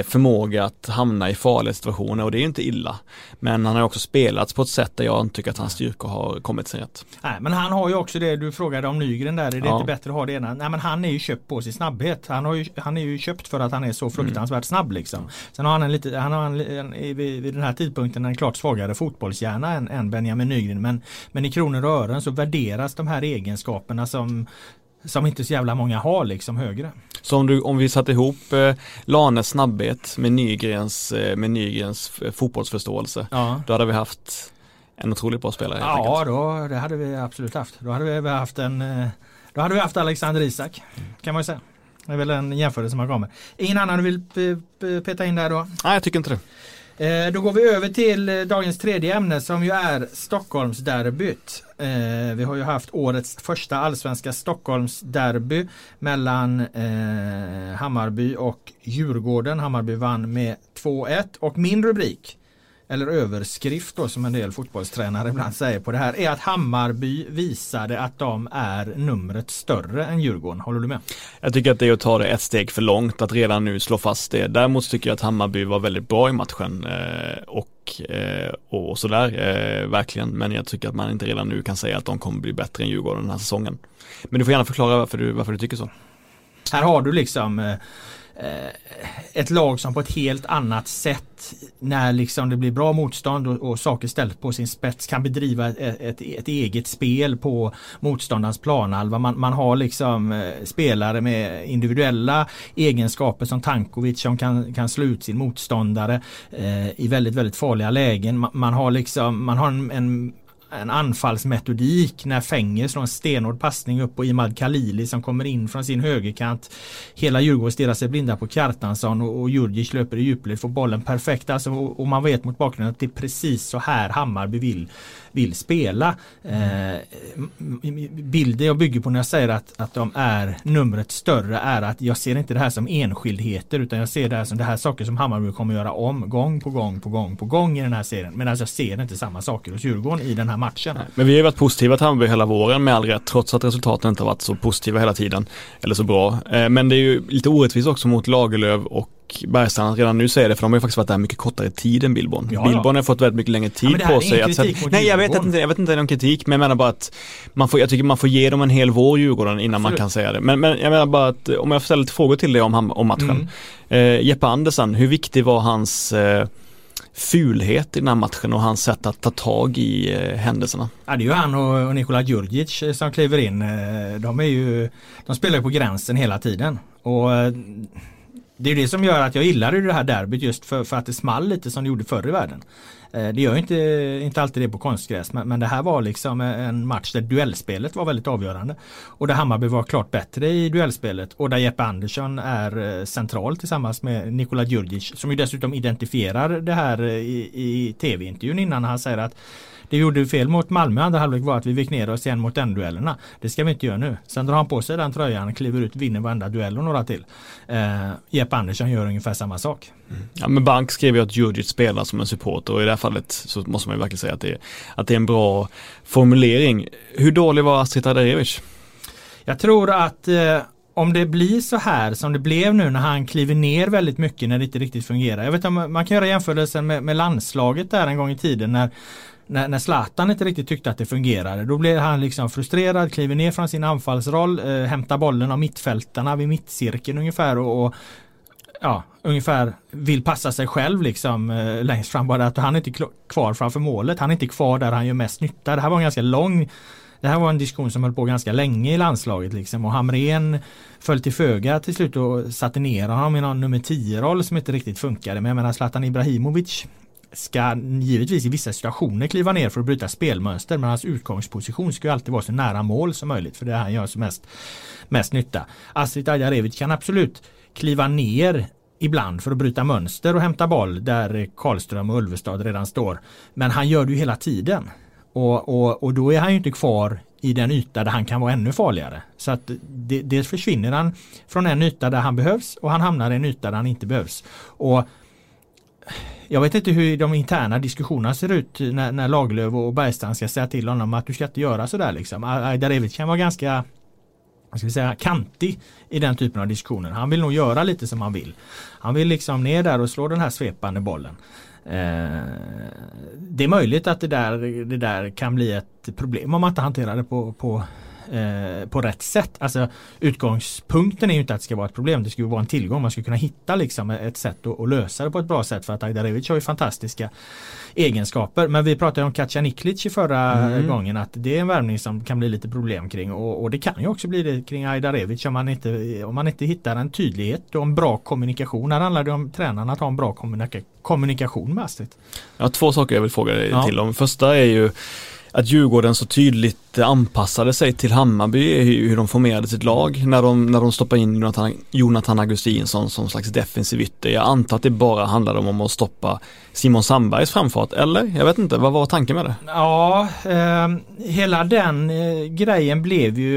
S3: förmåga att hamna i farliga situationer och det är ju inte illa. Men han har också spelats på ett sätt där jag inte tycker att hans styrkor har kommit sig rätt.
S2: Nej, men han har ju också det du frågade om Nygren där. Är det
S3: Ja.
S2: inte bättre att ha det ena? Nej men han är ju köpt på sin snabbhet. Han, har ju, han är ju köpt för att han är så fruktansvärt snabb liksom. Sen har han en lite, han har en, en, vid, vid den här tidpunkten en klart svagare fotbollshjärna än, än Benjamin Nygren. Men, men i kronor och ören så värderas de här egenskaperna som som inte så jävla många har liksom högre.
S3: Så om, du, om vi satte ihop eh, Lanes snabbhet med Nygrens, eh, med Nygrens eh, fotbollsförståelse,
S2: Ja.
S3: då hade vi haft en otroligt bra spelare
S2: Ja,
S3: enkelt.
S2: då, det hade vi absolut haft. Då hade vi haft en eh, Då hade vi haft Alexander Isak kan man ju säga. Det är väl en jämförelse man kommer. Ingen annan du vill peta in där då?
S3: Nej, jag tycker inte det.
S2: Eh, då går vi över till eh, dagens tredje ämne som ju är Stockholmsderbyt. Eh, vi har ju haft årets första allsvenska Stockholmsderby mellan Hammarby och Djurgården. Hammarby vann med 2-1 och min rubrik eller överskrift då som en del fotbollstränare ibland säger på det här är att Hammarby visade att de är numret större än Djurgården. Håller du med?
S3: Jag tycker att det är att ta det ett steg för långt att redan nu slå fast det. Däremot tycker jag att Hammarby var väldigt bra i matchen eh, och, eh, och sådär, eh, verkligen. Men jag tycker att man inte redan nu kan säga att de kommer bli bättre än Djurgården den här säsongen. Men du får gärna förklara varför du, varför du tycker så.
S2: Här har du liksom Eh, ett lag som på ett helt annat sätt när liksom det blir bra motstånd och, och saker ställs på sin spets kan bedriva ett, ett, ett eget spel på motståndarens planhalva. Man, man har liksom eh, spelare med individuella egenskaper som Tankovic som kan, kan slå ut sin motståndare eh, i väldigt, väldigt farliga lägen. Man, man har liksom, man har en, en en anfallsmetodik när Fenger slår en stenhård passning upp på Imad Khalili som kommer in från sin högerkant. Hela Djurgården stirrar sig blinda på Kjartansson och, och Djurgic löper i djupled, får bollen perfekt. Alltså, och, och man vet mot bakgrunden att det är precis så här Hammarby vill, vill spela. Eh, bilden jag bygger på när jag säger att, att de är numret större är att jag ser inte det här som enskildheter utan jag ser det här som det här saker som Hammarby kommer göra om gång på gång på gång på gång i den här serien. Medan alltså, jag ser inte samma saker hos Djurgården i den här matchen.
S3: Men vi har ju varit positiva till Hammarby hela våren med all rätt, trots att resultaten inte har varit så positiva hela tiden. Eller så bra. Eh, Men det är ju lite orättvist också mot Lagerlöf och Bergstrand redan nu säger det, för de har ju faktiskt varit där mycket kortare tid än Billborn.
S2: Ja, ja.
S3: Billborn har fått väldigt mycket längre tid
S2: här
S3: på sig att
S2: mot
S3: Nej jag vet inte, jag vet inte om kritik, men jag menar bara att man får, jag tycker man får ge dem en hel vår Djurgården innan man
S2: Absolut.
S3: kan säga det. Men, men jag menar bara att om jag får ställa lite frågor till dig om, om matchen.
S2: Mm.
S3: Eh, Jeppe Andersen, hur viktig var hans eh, fulhet i den här matchen och hans sätt att ta tag i eh, händelserna?
S2: Ja, det är ju han och, Nikola Djurdjic eh, som kliver in. Eh, de är ju De spelar ju på gränsen hela tiden. Och det är det som gör att jag gillar det här derbyt just för, för att det small lite som det gjorde förr i världen. Eh, det gör ju inte, inte alltid det på konstgräs men, men det här var liksom en match där duellspelet var väldigt avgörande. Och där Hammarby var klart bättre i duellspelet och där Jeppe Andersson är eh, central tillsammans med Nikola Djurdjic som ju dessutom identifierar det här eh, i, i tv-intervjun innan han säger att det vi gjorde fel mot Malmö andra halvlek var att vi vek ner oss igen mot den duellerna. Det ska vi inte göra nu. Sen drar han på sig den tröjan, kliver ut, vinner varenda duell och några till. Eh, Jeppe Andersson gör ungefär samma sak.
S3: Ja men Bank skrev ju att Djurdjic spelar som en supporter och i det här fallet så måste man ju verkligen säga att det är, att det är en bra formulering. Hur dålig var Astrid Adarevic?
S2: Jag tror att eh, om det blir så här som det blev nu när han kliver ner väldigt mycket när det inte riktigt fungerar. Jag vet om man kan göra jämförelsen med, med landslaget där en gång i tiden när när, när Zlatan inte riktigt tyckte att det fungerade. Då blir han liksom frustrerad, kliver ner från sin anfallsroll, eh, hämtar bollen av mittfältarna vid mittcirkeln ungefär och, och ja, ungefär vill passa sig själv liksom eh, längst fram. Bara att han är inte kvar framför målet. Han är inte kvar där han gör mest nytta. Det här var en ganska lång det här var en diskussion som höll på ganska länge i landslaget liksom och Hamrén föll till föga till slut och satte ner honom i någon nummer 10-roll som inte riktigt funkade. Men jag menar Zlatan Ibrahimovic ska givetvis i vissa situationer kliva ner för att bryta spelmönster men hans utgångsposition ska ju alltid vara så nära mål som möjligt för det är han gör som mest, mest nytta. Astrid Ajarevic kan absolut kliva ner ibland för att bryta mönster och hämta boll där Karlström och Ulvestad redan står. Men han gör det ju hela tiden. Och, och, och då är han ju inte kvar i den yta där han kan vara ännu farligare. Så att det, dels försvinner han från en yta där han behövs och han hamnar i en yta där han inte behövs. Och jag vet inte hur de interna diskussionerna ser ut när, när Lagerlöf och Bergstrand ska säga till honom att du ska inte göra sådär liksom. Ajdarevic kan vara ganska ska vi säga, kantig i den typen av diskussioner. Han vill nog göra lite som han vill. Han vill liksom ner där och slå den här svepande bollen. Eh, det är möjligt att det där, det där kan bli ett problem om man inte hanterar det på, på Eh, på rätt sätt. Alltså utgångspunkten är ju inte att det ska vara ett problem. Det ska vara en tillgång. Man ska kunna hitta liksom ett sätt att, att lösa det på ett bra sätt för att Ajdarevic har ju fantastiska egenskaper. Men vi pratade om Katja Niklic i förra mm. gången att det är en värvning som kan bli lite problem kring och, och det kan ju också bli det kring Ajdarevic om man inte, om man inte hittar en tydlighet och en bra kommunikation. Här handlar det om tränarna att ha en bra kommunika kommunikation med Astrid.
S3: Har två saker jag vill fråga dig ja. till om. Första är ju att Djurgården så tydligt anpassade sig till Hammarby, hur de formerade sitt lag när de, när de stoppade in Jonathan, Jonathan Augustinsson som slags defensiv ytter. Jag antar att det bara handlade om att stoppa Simon Sandbergs framfart, eller? Jag vet inte, vad var tanken med det?
S2: Ja, eh, hela den eh, grejen blev ju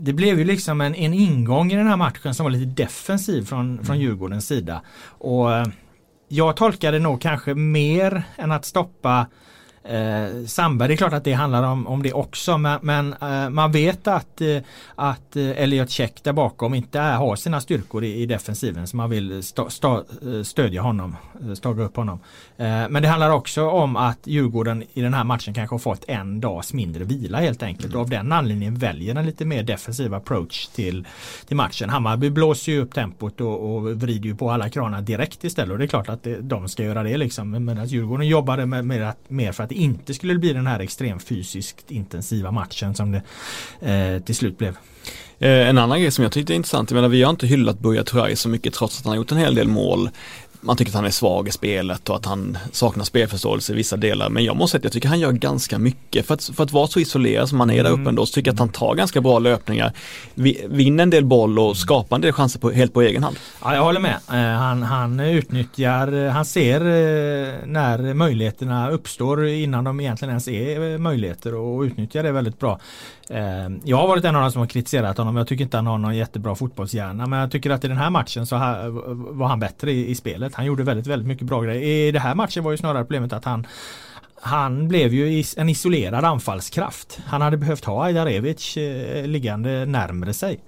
S2: Det blev ju liksom en, en ingång i den här matchen som var lite defensiv från, från mm. Djurgårdens sida. Och eh, jag tolkade nog kanske mer än att stoppa Eh, Sandberg, det är klart att det handlar om, om det också men, men eh, man vet att, eh, att eh, Elliot Check där bakom inte är, har sina styrkor i, i defensiven så man vill sta, sta, eh, stödja honom, eh, staga upp honom. Eh, men det handlar också om att Djurgården i den här matchen kanske har fått en dags mindre vila helt enkelt mm. och av den anledningen väljer en lite mer defensiv approach till, till matchen. Hammarby blåser ju upp tempot och, och vrider ju på alla kranar direkt istället och det är klart att det, de ska göra det liksom. Men att Djurgården jobbade med, med att, mer för att det inte skulle bli den här extremt fysiskt intensiva matchen som det eh, till slut blev.
S3: Eh, en annan grej som jag tyckte är intressant, jag menar vi har inte hyllat Buya Turay så mycket trots att han har gjort en hel del mål man tycker att han är svag i spelet och att han saknar spelförståelse i vissa delar. Men jag måste säga att jag tycker att han gör ganska mycket. För att, för att vara så isolerad som han är där uppe mm. ändå så tycker jag att han tar ganska bra löpningar. Vinner en del boll och skapar en del chanser på, helt på egen hand.
S2: Ja, jag håller med. Eh, han, han utnyttjar, han ser eh, när möjligheterna uppstår innan de egentligen ens är möjligheter och utnyttjar det väldigt bra. Eh, jag har varit en av de som har kritiserat honom. Jag tycker inte han har någon jättebra fotbollshjärna. Men jag tycker att i den här matchen så var han bättre i, i spelet. Han gjorde väldigt, väldigt mycket bra grejer. I den här matchen var ju snarare problemet att han han blev ju en isolerad anfallskraft. Han hade behövt ha Ajdarevic eh, liggande närmre sig.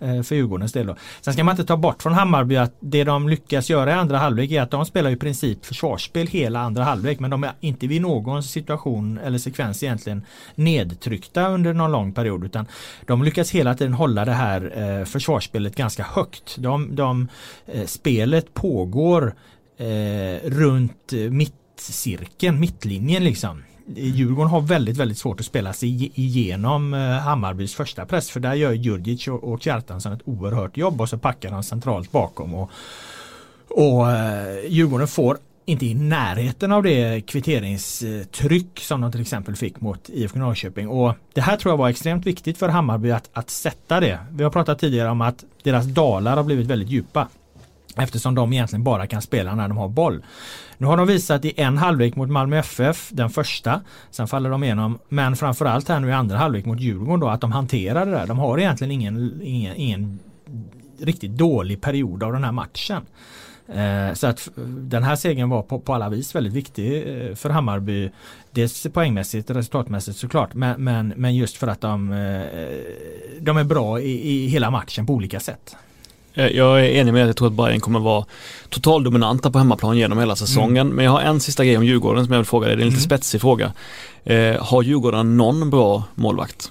S2: Eh, för Djurgårdens del. Då. Sen ska man inte ta bort från Hammarby att det de lyckas göra i andra halvlek är att de spelar i princip försvarsspel hela andra halvlek men de är inte vid någon situation eller sekvens egentligen nedtryckta under någon lång period utan de lyckas hela tiden hålla det här eh, försvarsspelet ganska högt. De, de eh, spelet pågår eh, runt mittcirkeln, mittlinjen liksom. Djurgården har väldigt, väldigt svårt att spela sig igenom eh, Hammarbys första press för där gör Djurdjic och Kjartansson ett oerhört jobb och så packar han centralt bakom och, och eh, Djurgården får inte i närheten av det kvitteringstryck som de till exempel fick mot IFK Norrköping. Och det här tror jag var extremt viktigt för Hammarby att, att sätta det. Vi har pratat tidigare om att deras dalar har blivit väldigt djupa. Eftersom de egentligen bara kan spela när de har boll. Nu har de visat i en halvlek mot Malmö FF, den första. Sen faller de igenom. Men framförallt här nu i andra halvlek mot Djurgården då att de hanterar det där. De har egentligen ingen, ingen, ingen riktigt dålig period av den här matchen. Eh, så att eh, den här segern var på, på alla vis väldigt viktig eh, för Hammarby. Dels poängmässigt och resultatmässigt såklart men, men, men just för att de, eh, de är bra i, i hela matchen på olika sätt.
S3: Jag är enig med att jag tror att Bayern kommer vara totaldominanta på hemmaplan genom hela säsongen. Mm. Men jag har en sista grej om Djurgården som jag vill fråga dig. Det är en lite mm. spetsig fråga. Eh, har Djurgården någon bra målvakt?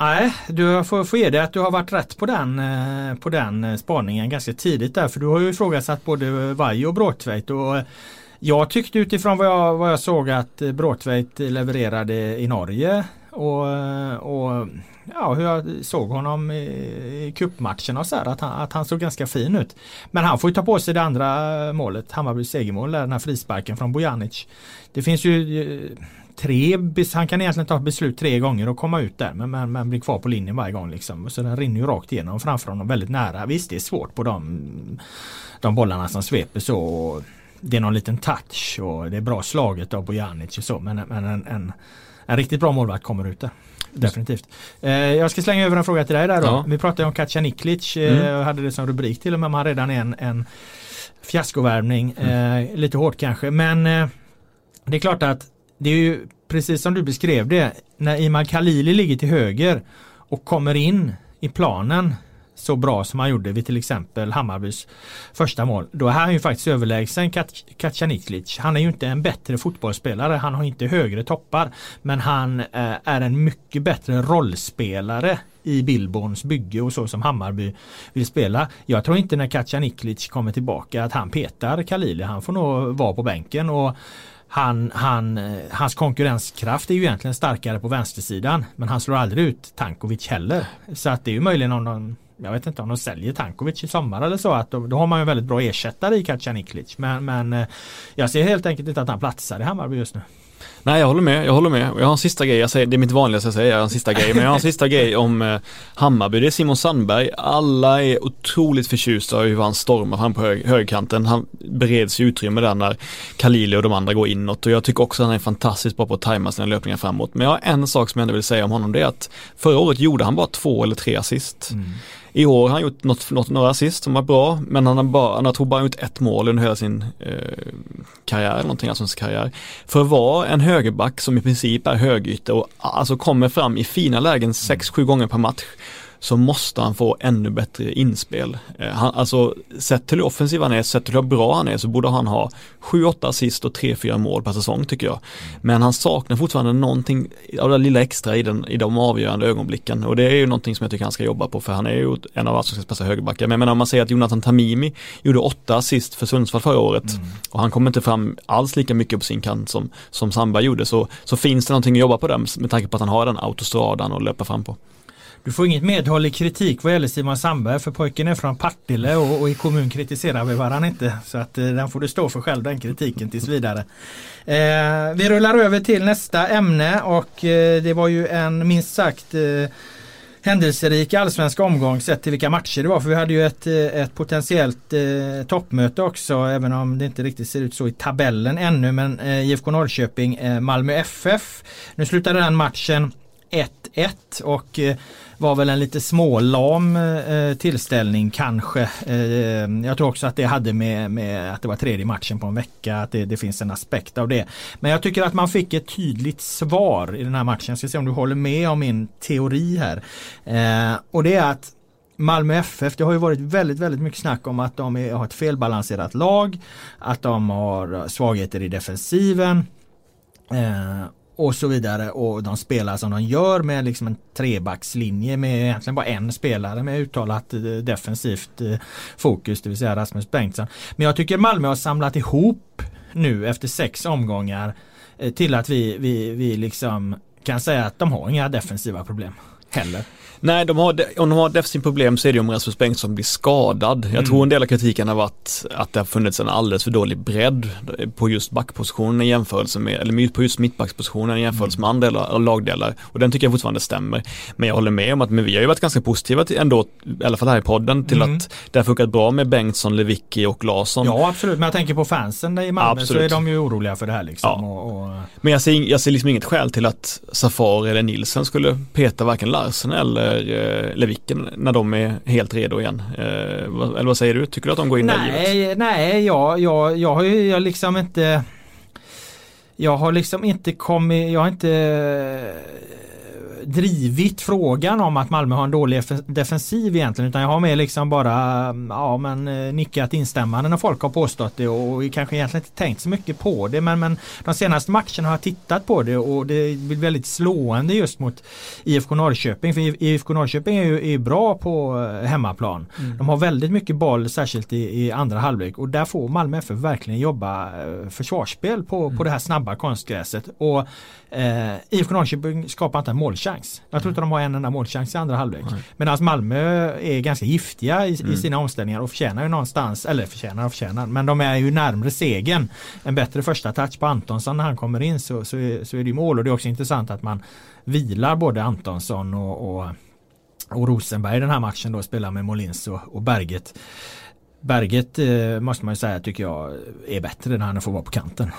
S2: Nej, du får, får ge dig att du har varit rätt på den, eh, på den eh, spaningen ganska tidigt där. För du har ju ifrågasatt både Vaj och Bråtveit. Och jag tyckte utifrån vad jag, vad jag såg att Bråtveit levererade i Norge. Och, och ja, hur jag såg honom i, i cupmatcherna och så här, att han, att han såg ganska fin ut. Men han får ju ta på sig det andra målet, Hammarbys segermål, den här frisparken från Bojanic. Det finns ju tre, han kan egentligen ta beslut tre gånger och komma ut där men, men, men blir kvar på linjen varje gång. Liksom. Så den rinner ju rakt igenom framför honom väldigt nära. Visst det är svårt på de, de bollarna som sveper så. Det är någon liten touch och det är bra slaget av Bojanic och så men, men en, en, en riktigt bra målvakt kommer ut där. Definitivt. Eh, jag ska slänga över en fråga till dig där då. Ja. Vi pratade om Katja Niklic eh, mm. hade det som rubrik till och med om han redan är en, en fiaskovärvning. Mm. Eh, lite hårt kanske men eh, det är klart att det är ju precis som du beskrev det. När Iman Khalili ligger till höger och kommer in i planen så bra som han gjorde vid till exempel Hammarbys första mål. Då är han ju faktiskt överlägsen Kacaniklic. Han är ju inte en bättre fotbollsspelare. Han har inte högre toppar. Men han eh, är en mycket bättre rollspelare i Billborns bygge och så som Hammarby vill spela. Jag tror inte när Kacaniklic kommer tillbaka att han petar Khalili. Han får nog vara på bänken och han, han, eh, hans konkurrenskraft är ju egentligen starkare på vänstersidan men han slår aldrig ut Tankovic heller. Så att det är ju möjligen om de jag vet inte om de säljer Tankovic i sommar eller så att då, då har man ju väldigt bra ersättare i Kacaniklic men, men eh, jag ser helt enkelt inte att han platsar i Hammarby just nu.
S3: Nej jag håller med, jag håller med. Jag har en sista grej, jag säger, det är mitt vanligaste jag säger, jag har en sista grej, men jag har en sista grej om eh, Hammarby. Det är Simon Sandberg. Alla är otroligt förtjusta i hur han stormar fram på hög, högkanten. Han bereds utrymme där när Kalili och de andra går inåt och jag tycker också att han är fantastiskt bra på att tajma sina löpningar framåt. Men jag har en sak som jag ändå vill säga om honom, det är att förra året gjorde han bara två eller tre assist. Mm. I år har han gjort något, något, några assist som var bra, men han har bara, han har tror bara gjort ett mål under hela sin eh, karriär, någonting allsvensk karriär. För att vara en högerback som i princip är högytter och alltså kommer fram i fina lägen 6-7 gånger per match så måste han få ännu bättre inspel. Eh, han, alltså sett till hur offensiv han är, sett till hur bra han är så borde han ha 7-8 assist och 3-4 mål per säsong tycker jag. Men han saknar fortfarande någonting av det lilla extra i, den, i de avgörande ögonblicken och det är ju någonting som jag tycker han ska jobba på för han är ju en av allsvenskans bästa högerbackar. Men jag menar om man säger att Jonathan Tamimi gjorde 8 assist för Sundsvall förra året mm. och han kommer inte fram alls lika mycket på sin kant som, som Samba gjorde så, så finns det någonting att jobba på där med tanke på att han har den autostradan att löpa fram på.
S2: Du får inget medhåll i kritik vad gäller Simon Sandberg för pojken är från Partille och, och i kommun kritiserar vi varandra inte. Så att eh, den får du stå för själv den kritiken tills vidare. Eh, vi rullar över till nästa ämne och eh, det var ju en minst sagt eh, händelserik allsvensk omgång sett till vilka matcher det var. För vi hade ju ett, eh, ett potentiellt eh, toppmöte också även om det inte riktigt ser ut så i tabellen ännu. Men eh, IFK Norrköping, eh, Malmö FF. Nu slutade den matchen 1-1 och eh, var väl en lite smålam eh, tillställning kanske. Eh, jag tror också att det hade med, med att det var tredje matchen på en vecka, att det, det, finns en aspekt av det. Men jag tycker att man fick ett tydligt svar i den här matchen. Jag ska se om du håller med om min teori här. Och det är att Malmö FF, det har ju varit väldigt, väldigt mycket snack om att de är, har ett felbalanserat lag, att de har svagheter i defensiven. Eh, och så vidare och de spelar som de gör med liksom en trebackslinje med egentligen bara en spelare med uttalat eh, defensivt eh, fokus, det vill säga Rasmus Bengtsson. Men jag tycker Malmö har samlat ihop nu efter sex omgångar eh, till att vi, vi, vi liksom kan säga att de har inga defensiva problem heller.
S3: Nej, de har, om de har defensivt problem så är det om Rasmus Bengtsson blir skadad. Jag mm. tror en del av kritiken har varit att det har funnits en alldeles för dålig bredd på just backpositionen i jämförelse med, eller på just mittbackspositionen i jämförelse med andra delar, lagdelar. Och den tycker jag fortfarande stämmer. Men jag håller med om att men vi har ju varit ganska positiva till, ändå, i alla fall här i podden, till mm. att det har funkat bra med Bengtsson, Lewicki och Larsson.
S2: Ja, absolut. Men jag tänker på fansen i Malmö absolut. så är de ju oroliga för det här liksom. Ja. Och, och...
S3: Men jag ser, jag ser liksom inget skäl till att Safari eller Nilsen skulle peta varken Larsen eller eh, Leviken när de är helt redo igen? Eh, eller vad säger du? Tycker du att de går in
S2: nej, där? Nej, jag, jag, jag har ju jag liksom inte Jag har liksom inte kommit, jag har inte drivit frågan om att Malmö har en dålig defensiv egentligen utan jag har mer liksom bara ja, men, eh, nickat instämmande när folk har påstått det och kanske egentligen inte tänkt så mycket på det men, men de senaste matcherna har jag tittat på det och det blir väldigt slående just mot IFK Norrköping för IFK Norrköping är ju är bra på eh, hemmaplan. Mm. De har väldigt mycket boll särskilt i, i andra halvlek och där får Malmö FF verkligen jobba försvarsspel på, mm. på det här snabba konstgräset och Eh, IFK Norrköping skapar inte en målchans. Jag tror inte de har en enda målchans i andra halvlek. Medan Malmö är ganska giftiga i, mm. i, sina omställningar och förtjänar ju någonstans, eller förtjänar och förtjänar, men de är ju närmre segern. En bättre första touch på Antonsson när han kommer in så, så, är, så är det mål och det är också intressant att man vilar både Antonsson och, och, och Rosenberg den här matchen då spelar med Molins och, och Berget. Berget eh, måste man ju säga tycker jag är bättre när han får vara på kanten.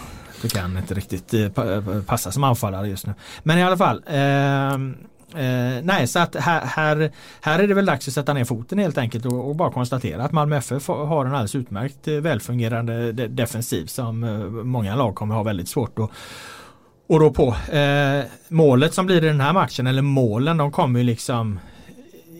S2: Tycker han inte riktigt eh, eh passar som anfallare just nu. Men i alla fall. Eh, eh, nej, så att här, här, här är det väl dags att sätta ner foten helt enkelt och, och bara konstatera att Malmö FF har en alldeles utmärkt eh, välfungerande de defensiv som eh, många lag kommer ha väldigt svårt att och då på. Eh, målet som blir i den här matchen, eller målen, de kommer ju liksom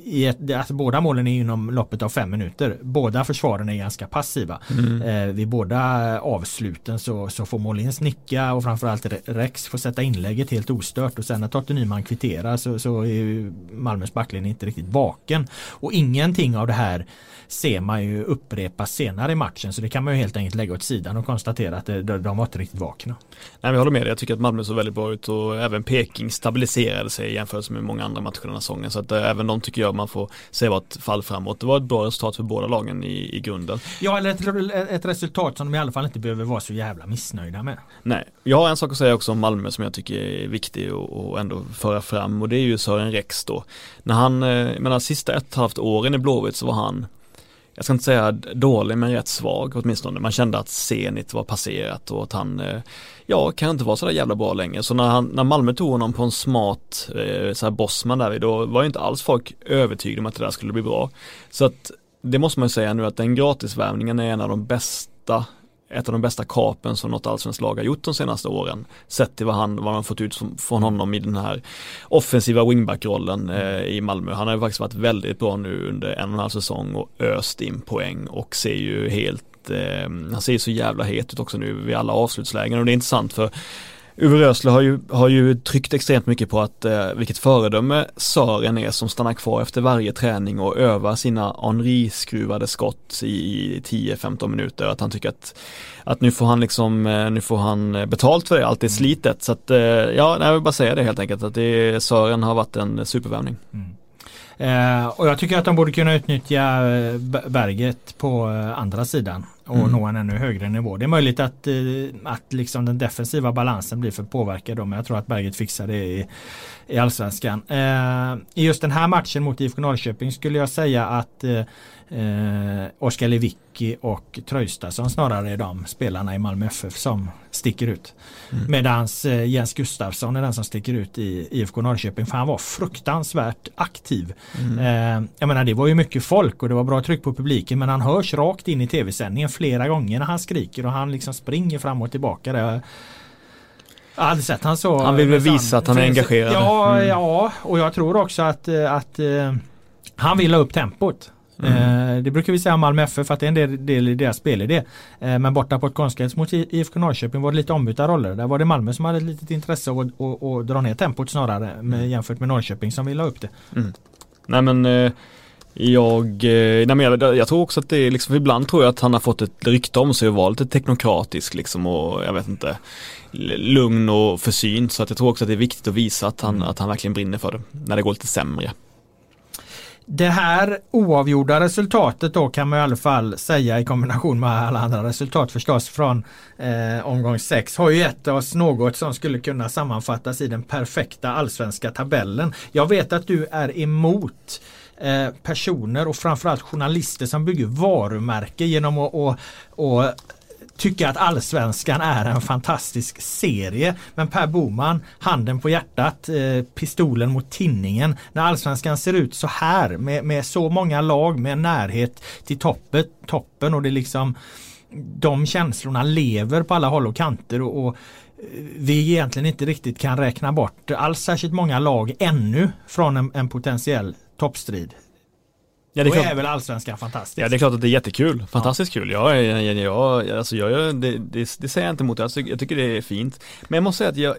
S2: i ett, alltså båda målen är inom loppet av fem minuter. Båda försvaren är ganska passiva. Mm. Eh, vid båda avsluten så, så får Molins nicka och framförallt Rex får sätta inlägget helt ostört och sen när Totte Nyman kvitterar så, så är Malmös backlinje inte riktigt vaken. Och ingenting av det här ser man ju upprepas senare i matchen så det kan man ju helt enkelt lägga åt sidan och konstatera att det, de var inte riktigt vakna.
S3: Nej, jag håller med dig, jag tycker att Malmö såg väldigt bra ut och även Peking stabiliserade sig i jämförelse med många andra matcher den här säsongen så att äh, även de tycker jag man får se var ett fall framåt. Det var ett bra resultat för båda lagen i, i grunden.
S2: Ja, eller ett, ett resultat som de i alla fall inte behöver vara så jävla missnöjda med.
S3: Nej, jag har en sak att säga också om Malmö som jag tycker är viktig och, ändå föra fram och det är ju Sören Rex då. När han, eh, jag menar sista ett halvt åren i Blåvitt så var han jag ska inte säga dålig men rätt svag åtminstone. Man kände att Zenit var passerat och att han, eh, ja, kan inte vara så där jävla bra längre. Så när, han, när Malmö tog honom på en smart, eh, så här bossman där, då var ju inte alls folk övertygade om att det där skulle bli bra. Så att det måste man ju säga nu att den gratisvärvningen är en av de bästa ett av de bästa kapen som något allsvenskt lag har gjort de senaste åren. Sett till vad han, vad man fått ut från honom i den här offensiva wingback-rollen eh, i Malmö. Han har ju faktiskt varit väldigt bra nu under en och en halv säsong och öst in poäng och ser ju helt eh, han ser så jävla het ut också nu vid alla avslutslägen och det är intressant för Uwe Rösler har ju, har ju tryckt extremt mycket på att eh, vilket föredöme Sören är som stannar kvar efter varje träning och övar sina Henri-skruvade skott i 10-15 minuter. Att han tycker att, att nu får han liksom, eh, nu får han eh, betalt för det, allt är mm. slitet. Så att, eh, ja, jag vill bara säga det helt enkelt att det, Sören har varit en supervärvning. Mm.
S2: Eh, och jag tycker att de borde kunna utnyttja eh, berget på eh, andra sidan och mm. nå en ännu högre nivå. Det är möjligt att, att liksom den defensiva balansen blir för påverkad då, men jag tror att berget fixar det i, i allsvenskan. I just den här matchen mot IFK Norrköping skulle jag säga att eh, Oskar Lewicki och Tröjstason snarare är de spelarna i Malmö FF som sticker ut. Mm. Medan eh, Jens Gustafsson är den som sticker ut i IFK Norrköping för han var fruktansvärt aktiv. Mm. Eh, jag menar det var ju mycket folk och det var bra tryck på publiken men han hörs rakt in i tv-sändningen flera gånger när han skriker och han liksom springer fram och tillbaka. Där. Jag hade sett han så.
S3: Han vill väl visa att han är engagerad.
S2: Ja, mm. ja och jag tror också att, eh, att han vill ha upp tempot. Mm. Eh, det brukar vi säga om Malmö FF för att det är en del, del i deras spelidé. Eh, men borta på ett konstgräs mot IFK Norrköping var det lite ombytta roller. Där var det Malmö som hade ett litet intresse av att, att, dra ner tempot snarare med, mm. jämfört med Norrköping som ville ha upp det.
S3: Mm. Nej men eh, jag, nej men jag, jag, tror också att det är liksom, ibland tror jag att han har fått ett rykte om sig att vara lite teknokratisk liksom och jag vet inte lugn och försynt så att jag tror också att det är viktigt att visa att han, mm. att han verkligen brinner för det när det går lite sämre.
S2: Det här oavgjorda resultatet då kan man i alla fall säga i kombination med alla andra resultat förstås från eh, omgång 6 har ju gett oss något som skulle kunna sammanfattas i den perfekta allsvenska tabellen. Jag vet att du är emot eh, personer och framförallt journalister som bygger varumärke genom att att, att tycka att allsvenskan är en fantastisk serie. Men Per Boman, handen på hjärtat, eh, pistolen mot tinningen. När allsvenskan ser ut så här med, med så många lag med närhet till toppet, toppen och det liksom de känslorna lever på alla håll och kanter och, och eh, vi egentligen inte riktigt kan räkna bort alls särskilt många lag ännu från en, en potentiell toppstrid. Ja, det är, klart, är väl allsvenskan fantastiskt?
S3: Ja det är klart att det är jättekul, fantastiskt ja. kul. Ja, jag, jag, alltså jag, det, det, det säger jag inte emot, jag tycker, jag tycker det är fint. Men jag måste säga att jag,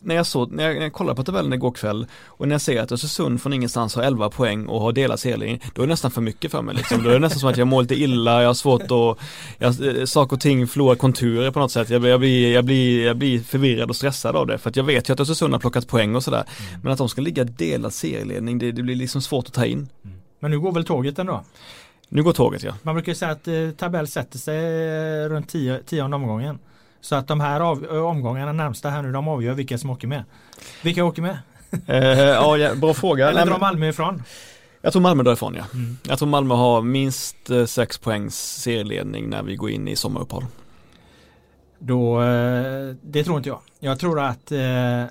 S3: när, jag såg, när, jag, när jag kollade på tabellen igår kväll och när jag ser att Östersund från ingenstans har 11 poäng och har delat serien, då är det nästan för mycket för mig liksom. Då är det nästan som att jag mår lite illa, jag har svårt att, jag, eh, saker och ting förlorar konturer på något sätt. Jag, jag, blir, jag, blir, jag blir förvirrad och stressad av det, för att jag vet ju att Östersund har plockat poäng och sådär. Mm. Men att de ska ligga delad serieledning, det, det blir liksom svårt att ta in.
S2: Men nu går väl tåget ändå?
S3: Nu går tåget ja.
S2: Man brukar säga att eh, tabell sätter sig eh, runt 10 tionde omgången. Så att de här av, omgångarna närmsta här nu, de avgör vilka som åker med. Vilka åker med?
S3: eh, ja, bra fråga.
S2: Eller drar Malmö ifrån?
S3: Jag tror Malmö drar ifrån ja. Mm. Jag tror Malmö har minst eh, sex poängs serieledning när vi går in i sommaruppehåll.
S2: Då, eh, det tror inte jag. Jag tror att eh,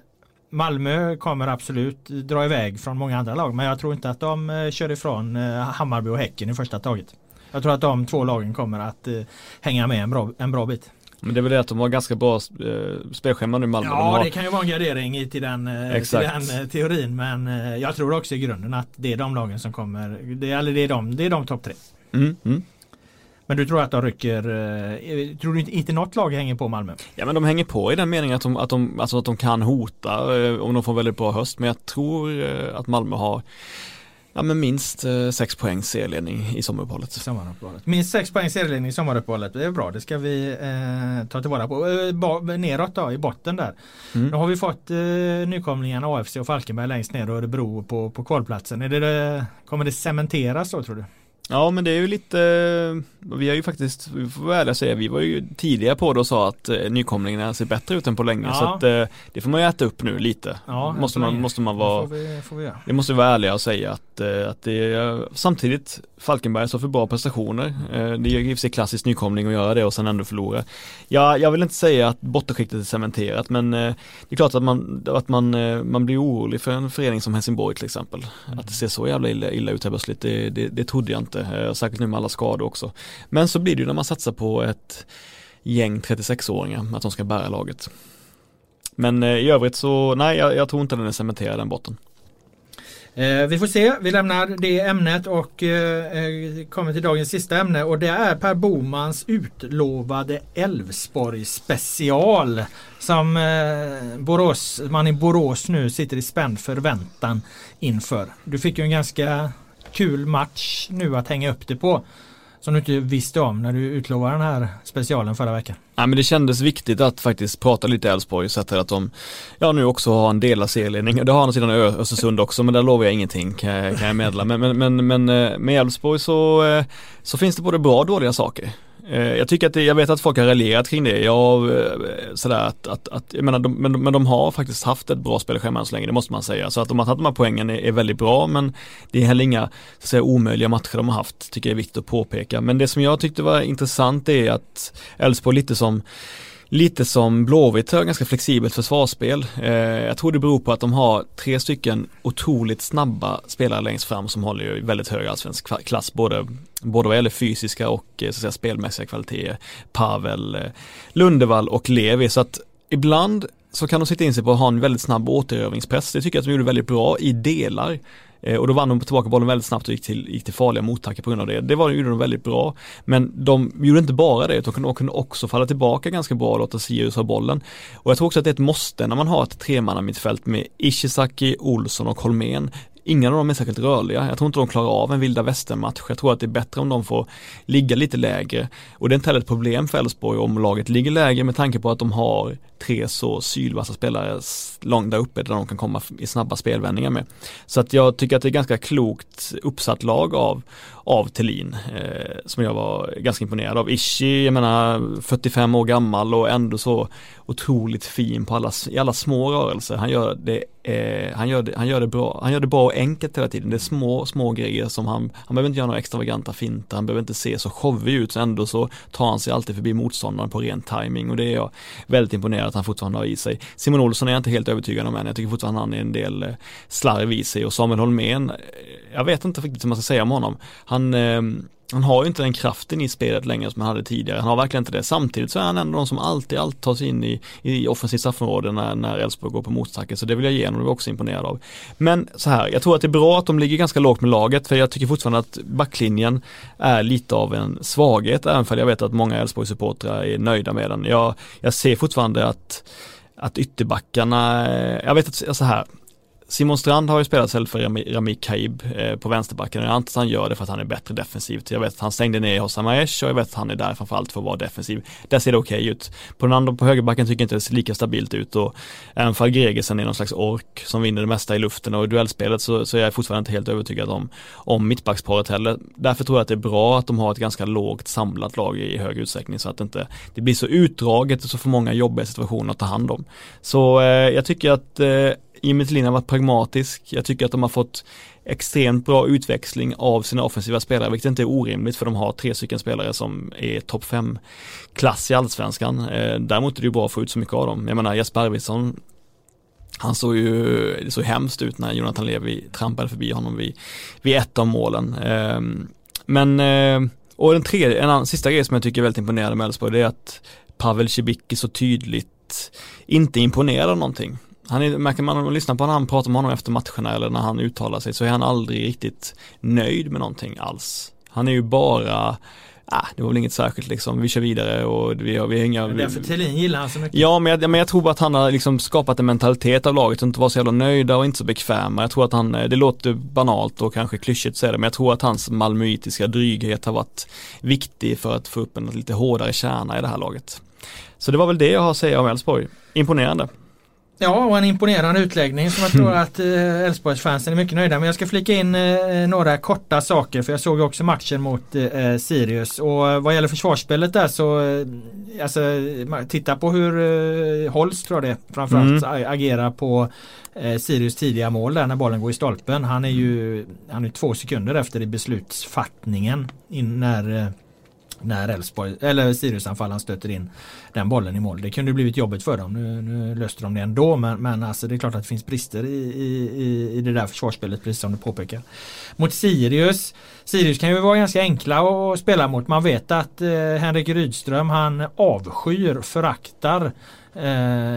S2: Malmö kommer absolut dra iväg från många andra lag men jag tror inte att de eh, kör ifrån eh, Hammarby och Häcken i första taget. Jag tror att de två lagen kommer att eh, hänga med en bra, en bra bit.
S3: Men det är väl det att de har ganska bra spelschema nu Malmö.
S2: Ja
S3: de har...
S2: det kan ju vara en gardering till den, till den teorin men jag tror också i grunden att det är de lagen som kommer, det, eller det är de, det är de topp tre. Mm, mm. Men du tror att de rycker, tror du inte, inte något lag hänger på Malmö?
S3: Ja men de hänger på i den meningen att de, att de, alltså att de kan hota om de får väldigt bra höst. Men jag tror att Malmö har Ja men minst eh, sex poäng serieledning i sommaruppehållet.
S2: sommaruppehållet. Minst sex poäng serieledning i sommaruppehållet. Det är bra, det ska vi eh, ta tillvara på. Eh, neråt då, i botten där. Mm. Nu har vi fått eh, nykomlingarna AFC och Falkenberg längst ner och Örebro på, på kvalplatsen. Är det, kommer det cementeras då tror du?
S3: Ja men det är ju lite, vi har ju faktiskt, vi får väl ärliga säga, vi var ju tidiga på det och sa att eh, nykomlingarna ser bättre ut än på länge ja. så att eh, det får man ju äta upp nu lite. Ja, måste, man, måste man vara, det får vi, får vi det måste vi vara ärliga och säga att, eh, att det är, samtidigt Falkenberg står för bra prestationer. Det är ju i sig klassisk nykomling att göra det och sen ändå förlora. Ja, jag vill inte säga att bottenskiktet är cementerat men det är klart att man, att man, man blir orolig för en förening som Helsingborg till exempel. Mm. Att det ser så jävla illa, illa ut här plötsligt, det, det, det trodde jag inte eh, särskilt nu med alla skador också. Men så blir det ju när man satsar på ett gäng 36-åringar, att de ska bära laget. Men eh, i övrigt så, nej jag, jag tror inte den är cementerad den botten.
S2: Eh, vi får se, vi lämnar det ämnet och eh, eh kommer till dagens sista ämne och det är Per Bomans utlovade Älvsborg special. Som eh, Borås, man i Borås nu sitter i spänd förväntan inför. Du fick ju en ganska kul match nu att hänga upp det på. Som du inte visste om när du utlovade den här specialen förra veckan.
S3: Ja men det kändes viktigt att faktiskt prata lite Elfsborg så att de ja nu också har en delad serieledning. Det har han sidan Östersund också men där lovar jag ingenting kan jag, kan jag meddela. Men, men, men, men eh, med Elfsborg så, eh, så finns det både bra och dåliga saker. Eh, jag tycker att det, jag vet att folk har raljerat kring det. Jag, eh, sådär att, att, att jag menar, de, men, men de har faktiskt haft ett bra spelschema än så länge, det måste man säga. Så att de har tagit de här poängen är, är väldigt bra, men det är heller inga så att säga, omöjliga matcher de har haft, tycker jag är viktigt att påpeka. Men det som jag tyckte var intressant är att Elfsborg lite som lite som Blåvitt har ganska flexibelt försvarsspel. Eh, jag tror det beror på att de har tre stycken otroligt snabba spelare längst fram som håller ju väldigt hög allsvensk klass både, både vad gäller fysiska och eh, så att säga, spelmässiga kvaliteter. Pavel, eh, Lundevall och Levi så att ibland så kan de sitta in sig på att ha en väldigt snabb återövningspress. Det tycker jag att de gjorde väldigt bra i delar. Eh, och då vann de tillbaka bollen väldigt snabbt och gick till, gick till farliga mottackar på grund av det. Det var, gjorde de väldigt bra. Men de gjorde inte bara det, utan de kunde också falla tillbaka ganska bra och låta Sirius ha bollen. Och jag tror också att det är ett måste när man har ett tremannamittfält med Ishizaki, Olsson och Holmén. Ingen av dem är särskilt rörliga. Jag tror inte de klarar av en vilda västern-match. Jag tror att det är bättre om de får ligga lite lägre. Och det är inte heller ett problem för Elfsborg om laget ligger lägre med tanke på att de har tre så sylvassa spelare långt där uppe där de kan komma i snabba spelvändningar med. Så att jag tycker att det är ganska klokt uppsatt lag av, av Thelin eh, som jag var ganska imponerad av. Ishi, jag menar 45 år gammal och ändå så otroligt fin på alla, i alla små rörelser. Han gör det, eh, han gör det, han gör det bra, han gör det bra och enkelt hela tiden. Det är små, små grejer som han, han behöver inte göra några extravaganta finter, han behöver inte se så showig ut, så ändå så tar han sig alltid förbi motståndaren på ren timing och det är jag väldigt imponerad att han fortfarande har i sig. Simon Olsson är jag inte helt övertygad om än, jag tycker fortfarande han är en del eh, slarv i sig och Samuel Holmén, eh, jag vet inte riktigt hur man ska säga om honom. Han, eh, han har ju inte den kraften i spelet längre som han hade tidigare. Han har verkligen inte det. Samtidigt så är han ändå någon som alltid, alltid tar sig in i, i offensivt straffområde när, Elfsborg går på motstacken. Så det vill jag ge honom, det var också imponerad av. Men så här, jag tror att det är bra att de ligger ganska lågt med laget för jag tycker fortfarande att backlinjen är lite av en svaghet även om jag vet att många Elfsborg-supportrar är nöjda med den. Jag, jag ser fortfarande att att ytterbackarna, jag vet att, så här, Simon Strand har ju spelat istället för Rami Kaib eh, på vänsterbacken. och Jag antar att han gör det för att han är bättre defensivt. Jag vet att han stängde ner Hossam Aiesh och jag vet att han är där framförallt för att vara defensiv. Där ser det okej okay ut. På den andra, på högerbacken tycker jag inte det ser lika stabilt ut och även för Gregersen är någon slags ork som vinner det mesta i luften och i duellspelet så, så är jag fortfarande inte helt övertygad om, om mittbacksparet heller. Därför tror jag att det är bra att de har ett ganska lågt samlat lag i hög utsträckning så att det inte det blir så utdraget och så för många jobbiga situationer att ta hand om. Så eh, jag tycker att eh, Jimmy Tillin har varit pragmatisk. Jag tycker att de har fått extremt bra utväxling av sina offensiva spelare, vilket inte är orimligt för de har tre stycken spelare som är topp 5 klass i allsvenskan. Eh, däremot är det ju bra att få ut så mycket av dem. Jag menar Jesper Arvidsson han såg ju, det såg hemskt ut när Jonathan Levi trampade förbi honom vid, vid ett av målen. Ehm, men, eh, och den tredje, en annan, sista grej som jag tycker är väldigt imponerande med Elfsborg, det är att Pavel Cibicki så tydligt inte imponerar någonting. Han är, märker man om man lyssnar på när han pratar med honom efter matcherna eller när han uttalar sig så är han aldrig riktigt nöjd med någonting alls. Han är ju bara Ah, det var väl inget särskilt liksom, vi kör vidare och vi har, vi har inga
S2: Men därför Thelin gillar han så mycket
S3: Ja men jag, men jag tror bara att han har liksom skapat en mentalitet av laget, att inte vara så jävla nöjda och inte så bekväma. Jag tror att han, det låter banalt och kanske klyschigt säga det, men jag tror att hans malmöitiska dryghet har varit viktig för att få upp en lite hårdare kärna i det här laget. Så det var väl det jag har att säga om Elfsborg. Imponerande.
S2: Ja, och en imponerande utläggning som jag tror att eh, Elfsborgsfansen är mycket nöjda med. Jag ska flika in eh, några korta saker för jag såg också matchen mot eh, Sirius. Och vad gäller försvarsspelet där så alltså, titta på hur Holst tror jag det framförallt mm. agerar på Sirius tidiga mål där när bollen går i stolpen. Han är ju han är två sekunder efter i beslutsfattningen in när när Elfsborg, eller Siriusanfallaren stöter in den bollen i mål. Det kunde blivit jobbigt för dem. Nu, nu löste de det ändå men, men alltså det är klart att det finns brister i, i, i det där försvarsspelet precis som du påpekar. Mot Sirius Sirius kan ju vara ganska enkla att spela mot. Man vet att eh, Henrik Rydström han avskyr, föraktar eh,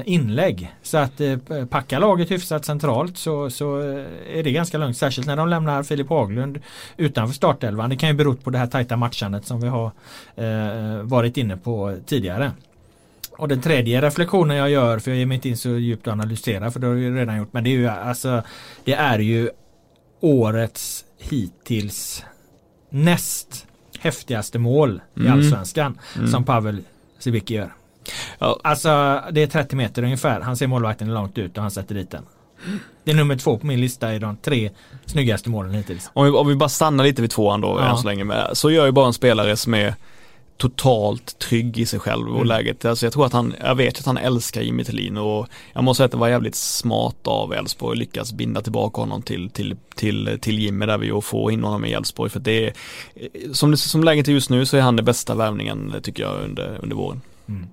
S2: inlägg. Så att eh, packa laget hyfsat centralt så, så eh, är det ganska lugnt. Särskilt när de lämnar Filip Haglund utanför startelvan. Det kan ju bero på det här tajta matchandet som vi har eh, varit inne på tidigare. Och den tredje reflektionen jag gör, för jag ger mig inte in så djupt att analysera för det har jag redan gjort. Men det är ju alltså Det är ju årets hittills näst häftigaste mål mm. i allsvenskan mm. som Pavel Sibicki gör. Ja. Alltså det är 30 meter ungefär. Han ser målvakten långt ut och han sätter dit den. Det är nummer två på min lista i de tre snyggaste målen hittills.
S3: Om vi, om vi bara stannar lite vid tvåan då ja. än så länge med. Så gör ju bara en spelare som är totalt trygg i sig själv och mm. läget. Alltså jag tror att han, jag vet att han älskar Jimmy Tillin och jag måste säga att det var jävligt smart av Elfsborg att lyckas binda tillbaka honom till, till, till, till Jimmy där vi och få in honom i Elfsborg för det är, som, som läget är just nu så är han det bästa värvningen tycker jag under, under våren. Mm.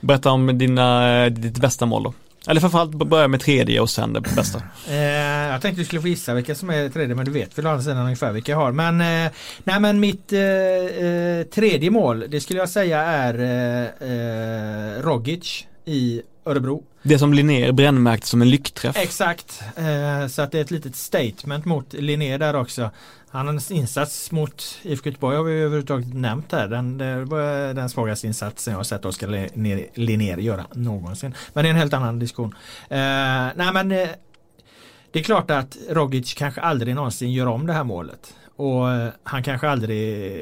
S3: Berätta om dina, eh, ditt bästa mål då. Eller framförallt börja med tredje och sen det bästa.
S2: Eh, jag tänkte du skulle få gissa vilka som är tredje men du vet väl å andra sidan ungefär vilka jag har. Men, eh, nej, men mitt eh, eh tredje mål det skulle jag säga är eh, eh Rogic i Örebro.
S3: Det som Linnér brännmärkte som en lyckträff.
S2: Exakt, eh, så att det är ett litet statement mot Linnér där också. Hans insats mot IFK Göteborg har vi överhuvudtaget nämnt här. Den, det var den svagaste insatsen jag har sett Oskar Linnér göra någonsin. Men det är en helt annan diskussion. Eh, nej men eh, det är klart att Rogic kanske aldrig någonsin gör om det här målet. Och eh, han kanske aldrig,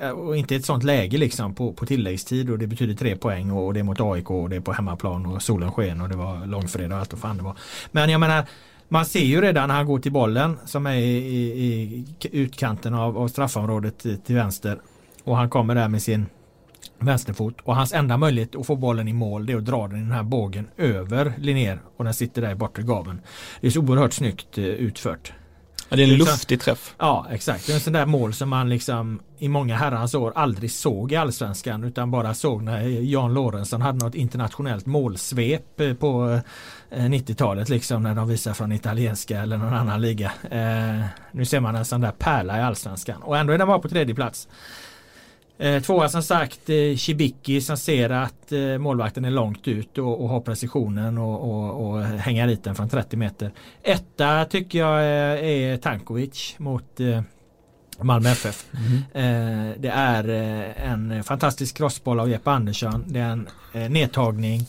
S2: eh, och inte i ett sånt läge liksom på, på tilläggstid och det betyder tre poäng och det är mot AIK och det är på hemmaplan och solen sken och det var långfredag och allt vad fan det var. Men jag menar man ser ju redan när han går till bollen som är i, i, i utkanten av, av straffområdet till, till vänster. Och han kommer där med sin vänsterfot och hans enda möjlighet att få bollen i mål det är att dra den i den här bågen över Linnér och den sitter där i bortre gaven. Det är så oerhört snyggt eh, utfört.
S3: Ja, det är en luftig träff.
S2: Ja exakt, det är en sån där mål som man liksom i många herrans år aldrig såg i allsvenskan utan bara såg när Jan Lorentzon hade något internationellt målsvep eh, på 90-talet liksom när de visar från italienska eller någon annan liga. Eh, nu ser man en sån där pärla i allsvenskan och ändå är den bara på tredje plats. Eh, tvåa som sagt eh, Shibiki som ser att eh, målvakten är långt ut och, och har precisionen och, och, och hänga dit den från 30 meter. Etta tycker jag är, är Tankovic mot eh, Malmö FF. Mm. Eh, det är eh, en fantastisk crossboll av Jeppe Andersson. Det är en eh, nedtagning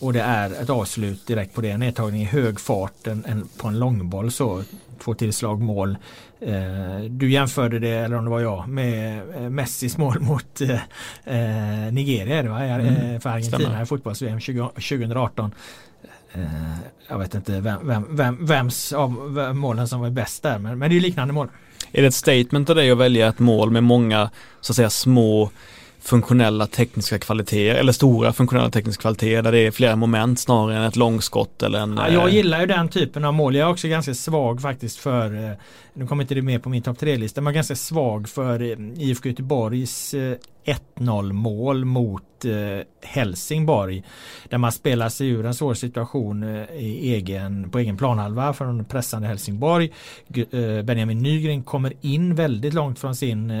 S2: och det är ett avslut direkt på det. En nedtagning i hög fart en, en, på en långboll så. Två tillslag mål. Eh, du jämförde det, eller om det var jag, med eh, Messis mål mot eh, eh Nigeria det var, mm. för Argentina i fotbolls-VM 2018. jag vet inte vem, vem, vem, vems av målen som var bäst där men, men det är liknande mål.
S3: Är det ett statement av dig att välja ett mål med många så att säga små funktionella tekniska kvaliteter eller stora funktionella tekniska kvaliteter där det är flera moment snarare än ett långskott eller en...
S2: Ja, jag eh, gillar ju den typen av mål. Jag är också ganska svag faktiskt för, eh, nu kommer inte det med på min topp tre-lista, men ganska svag för eh, IFK Göteborgs 1-0 mål mot eh, Helsingborg. Där man spelar sig ur en svår situation eh, i egen, på egen planhalva från pressande Helsingborg. Eh, Benjamin Nygren kommer in väldigt långt från sin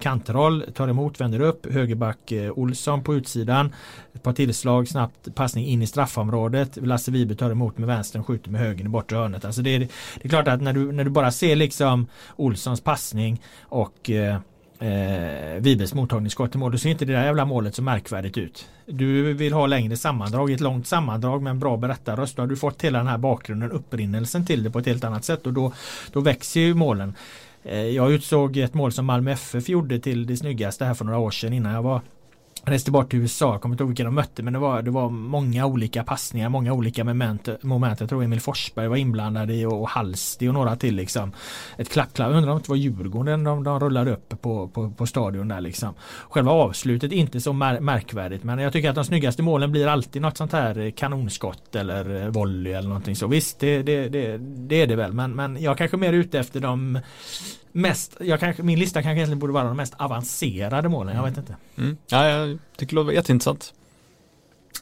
S2: kantroll, tar emot, vänder upp. Högerback Olsson på utsidan. Ett par tillslag, snabbt passning in i straffområdet. Lasse Vibe tar emot med vänstern, skjuter med höger i bortre hörnet. Alltså det, är, det är klart att när du, när du bara ser liksom Olssons passning och eh, Vibes mottagningsskott i mål. Då ser inte det där jävla målet så märkvärdigt ut. Du vill ha längre sammandrag, ett långt sammandrag med en bra berättarröst. Då har du fått hela den här bakgrunden, upprinnelsen till det på ett helt annat sätt och då, då växer ju målen. Eh, jag utsåg ett mål som Malmö FF gjorde till det snyggaste här för några år sedan innan jag var reste bort till USA, jag kommer inte ihåg vilka de mötte men det var, det var många olika passningar, många olika moment, moment. Jag tror Emil Forsberg var inblandad i och Halsti och några till liksom. Ett klack-klack, undrar om det var Djurgården de, de rullade upp på, på, på stadion där liksom. Själva avslutet inte så mär, märkvärdigt men jag tycker att de snyggaste målen blir alltid något sånt här kanonskott eller volley eller någonting så. Visst det, det, det, det är det väl men, men jag kanske mer ute efter de mest, jag kanske, min lista kanske egentligen borde vara de mest avancerade målen, jag vet inte.
S3: Mm. Ja, jag tycker det låter jätteintressant.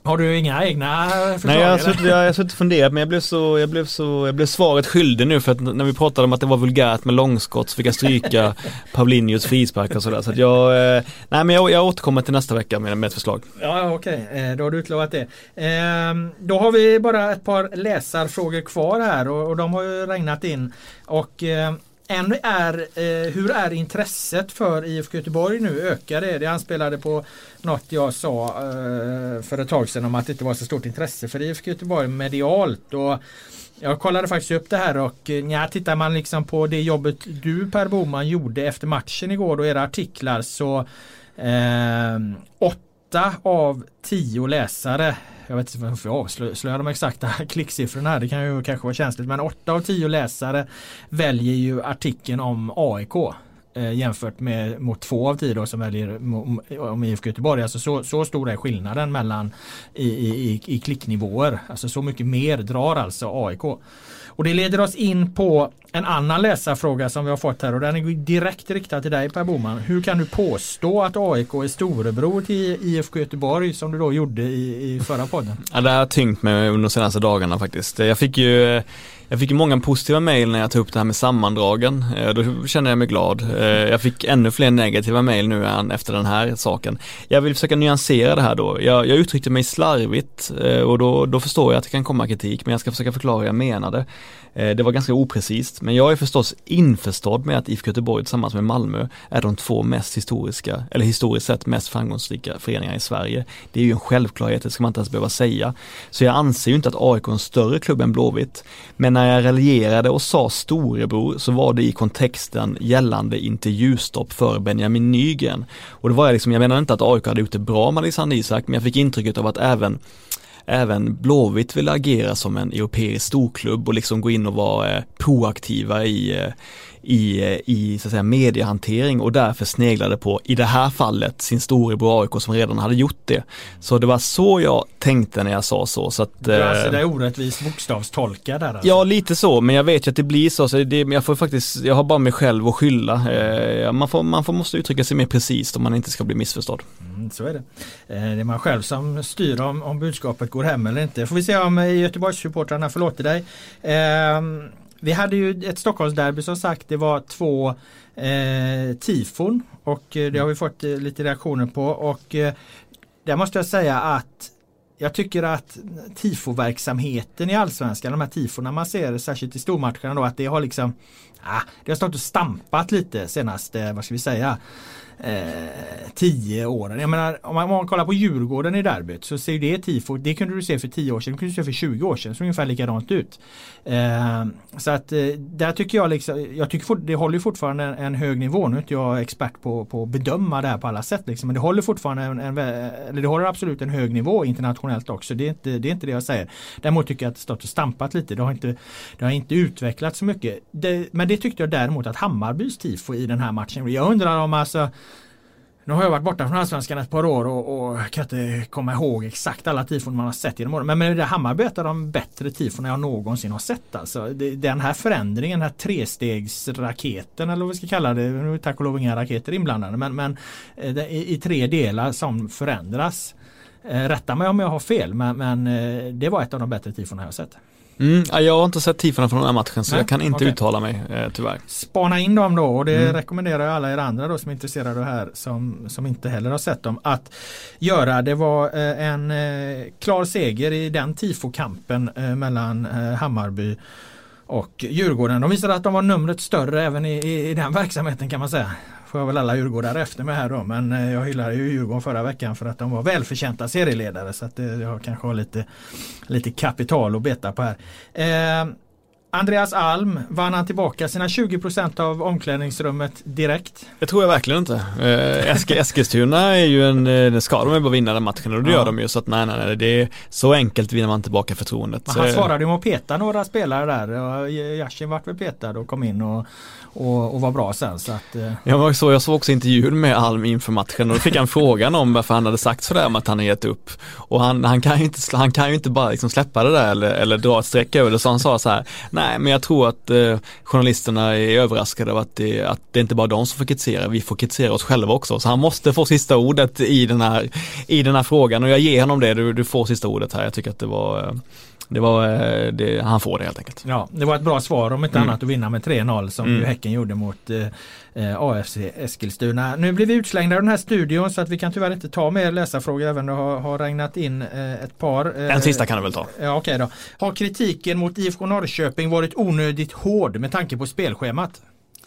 S2: Har du inga egna förslag?
S3: Nej jag har suttit, jag har suttit och funderat men jag blev så, jag blev så, jag blev svaret skyldig nu för att när vi pratade om att det var vulgärt med långskott så fick jag stryka Paulinhos frispark och sådär så att jag, eh, nej men jag, jag återkommer till nästa vecka med, med ett förslag.
S2: Ja okej, okay. Eh, då har du utlovat det. Ehm, då har vi bara ett par läsarfrågor kvar här och, och de har ju regnat in och eh, en är eh, hur är intresset för IFK Göteborg nu? Ökar det? Det anspelade på något jag sa eh, för ett tag sedan om att det inte var så stort intresse för IFK Göteborg medialt. Och jag kollade faktiskt upp det här och eh, ja, tittar man liksom på det jobbet du Per Boman gjorde efter matchen igår och era artiklar så eh, åtta av tio läsare jag vet inte varför jag avslöjar de exakta klicksiffrorna här. Det kan ju kanske vara känsligt. Men 8 av 10 läsare väljer ju artikeln om AIK eh, jämfört med mot två av tio då som väljer om IFK Göteborg. Alltså så, så stor är skillnaden mellan i, i, i klicknivåer. Alltså så mycket mer drar alltså AIK. Och det leder oss in på en annan läsarfråga som vi har fått här och den är direkt riktad till dig Per Boman. Hur kan du påstå att AIK är storebror till IFK Göteborg som du då gjorde i, i förra podden?
S3: Ja, det har tyngt mig under de senaste dagarna faktiskt. Jag fick ju eh, jag fick många positiva mejl när jag tog upp det här med sammandragen. Eh, då kände jag mig glad. Eh, jag fick ännu fler negativa mejl nu än efter den här saken. Jag vill försöka nyansera det här då. Jag, jag uttryckte mig slarvigt eh, och då, då förstår jag att det kan komma kritik men jag ska försöka förklara hur jag menade. Eh, det var ganska oprecist, men jag är förstås införstådd med att IFK Göteborg tillsammans med Malmö är de två mest historiska, eller historiskt sett mest framgångsrika föreningar i Sverige. Det är ju en självklarhet, det ska man inte ens behöva säga. Så jag anser ju inte att AIK är en större klubb än Blåvitt. Men när jag raljerade och sa storebror så var det i kontexten gällande intervjustopp för Benjamin Nygren. Och det var jag liksom, jag menar inte att AIK hade gjort det bra med Alexander Isak, men jag fick intrycket av att även även Blåvitt vill agera som en europeisk storklubb och liksom gå in och vara eh, proaktiva i, eh, i, i så att säga, mediehantering och därför sneglade på, i det här fallet, sin storebror AIK som redan hade gjort det. Så det var så jag tänkte när jag sa så. så att,
S2: du alltså det är orättvist bokstavstolka där alltså.
S3: Ja lite så, men jag vet ju att det blir så. så det, jag får faktiskt, jag har bara mig själv att skylla. Eh, man, får, man får, måste uttrycka sig mer precis om man inte ska bli missförstådd.
S2: Mm, så är det. Eh, det är man själv som styr om, om budskapet går hem eller inte. Får vi se om Göteborgssupportrarna förlåter dig. Eh, vi hade ju ett Stockholmsderby som sagt. Det var två eh, tifon och eh, det har vi fått eh, lite reaktioner på. Och eh, där måste jag säga att jag tycker att tifoverksamheten i allsvenskan, de här tifona man ser särskilt i stormatcherna då, att det har liksom ah, det har stått och stampat lite senaste, vad ska vi säga, eh, tio åren. Jag menar om man, om man kollar på Djurgården i derbyt så ser det tifo, det kunde du se för 10 år sedan, det kunde du se för 20 år sedan, så ungefär likadant ut. Eh, så att eh, där tycker jag liksom, jag tycker fort, det håller fortfarande en, en, hög nivå. Nu är inte jag expert på, på att bedöma det här på alla sätt liksom, men det håller fortfarande en, en, eller det håller absolut en hög nivå internationellt också. Det är inte det, är inte det jag säger. Däremot tycker jag att det stått och stampat lite. Det har inte, det har inte utvecklats så mycket. Det, men det tyckte jag däremot att Hammarbys tifo i den här matchen. Jag undrar om alltså nu har jag varit borta från Allsvenskan ett par år och, och kan inte komma ihåg exakt alla tifon man har sett genom åren. Men, med det Hammarby är ett av de bättre tifon jag någonsin har sett. Alltså. Den här förändringen, den här trestegsraketen eller vad vi ska kalla det. Nu är tack och lov inga raketer inblandade. Men, men eh, det, i, i tre delar som förändras. Eh, rätta mig om jag har fel men, men eh, det var ett av de bättre tifon jag har sett.
S3: Mm, jag har inte sett tifona från den här matchen så Nej, jag kan inte okay. uttala mig eh, tyvärr.
S2: Spana in dem då och det mm. rekommenderar jag alla er andra då som är intresserade av det här som, som inte heller har sett dem att göra. Det var eh, en eh, klar seger i den tifokampen eh, mellan eh, Hammarby och Djurgården. De visade att de var numret större även i, i, i den verksamheten kan man säga får jag väl alla djurgårdare efter mig här då. Men eh, jag hyllade ju Djurgården förra veckan för att de var välförtjänta serieledare. Så att eh, jag kanske har lite, lite kapital att beta på här. Eh, Andreas Alm, vann han tillbaka sina 20% av omklädningsrummet direkt?
S3: Det tror jag verkligen inte. Eh, Esk Eskilstuna är ju en, eh, ska de ju bara vinna den matchen och det ja. gör de ju så att nej, nej, nej, det är så enkelt vinner man tillbaka förtroendet.
S2: Men han svarade ju med att peta några spelare där. Yashin vart väl petad och kom in och och, och var bra sen. Så att, eh.
S3: jag, så, jag såg också intervjun med Alm inför matchen och då fick han frågan om varför han hade sagt sådär om att han har gett upp. Och han, han, kan, ju inte, han kan ju inte bara liksom släppa det där eller, eller dra ett streck över det. Så han sa så här, nej men jag tror att eh, journalisterna är överraskade av att det, att det inte bara de som får kritisera, vi får kritisera oss själva också. Så han måste få sista ordet i den här, i den här frågan och jag ger honom det, du, du får sista ordet här. Jag tycker att det var eh, det var, eh, det, han får det helt enkelt.
S2: Ja, det var ett bra svar om inte mm. annat att vinna med 3-0 som mm. ju Häcken gjorde mot eh, eh AFC Eskilstuna. Nu blir vi utslängda i den här studion så att vi kan tyvärr inte ta mer läsarfrågor även om det har, har regnat in eh, ett par.
S3: Eh, en sista kan du väl ta?
S2: Ja, okej okay då. Har kritiken mot IFK Norrköping varit onödigt hård med tanke på spelschemat?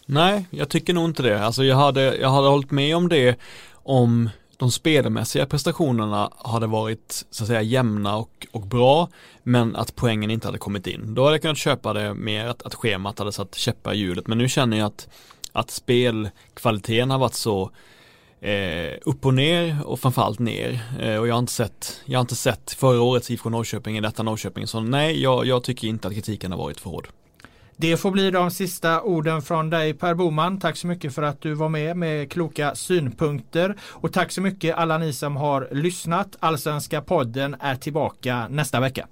S3: Nej, jag tycker nog inte det. Alltså jag hade, jag hade hållit med om det om de spelmässiga prestationerna hade varit så att säga jämna och, och bra men att poängen inte hade kommit in. Då hade jag kunnat köpa det mer att, att schemat hade satt käppar i hjulet men nu känner jag att, att spelkvaliteten har varit så eh, upp och ner och framförallt ner eh, och jag har inte sett jag har inte sett förra årets IFK Norrköping i detta Norrköping så nej jag, jag tycker inte att kritiken har varit för hård.
S2: Det får bli de sista orden från dig Per Boman. Tack så mycket för att du var med med kloka synpunkter. Och tack så mycket alla ni som har lyssnat. Allsvenska podden är tillbaka nästa vecka.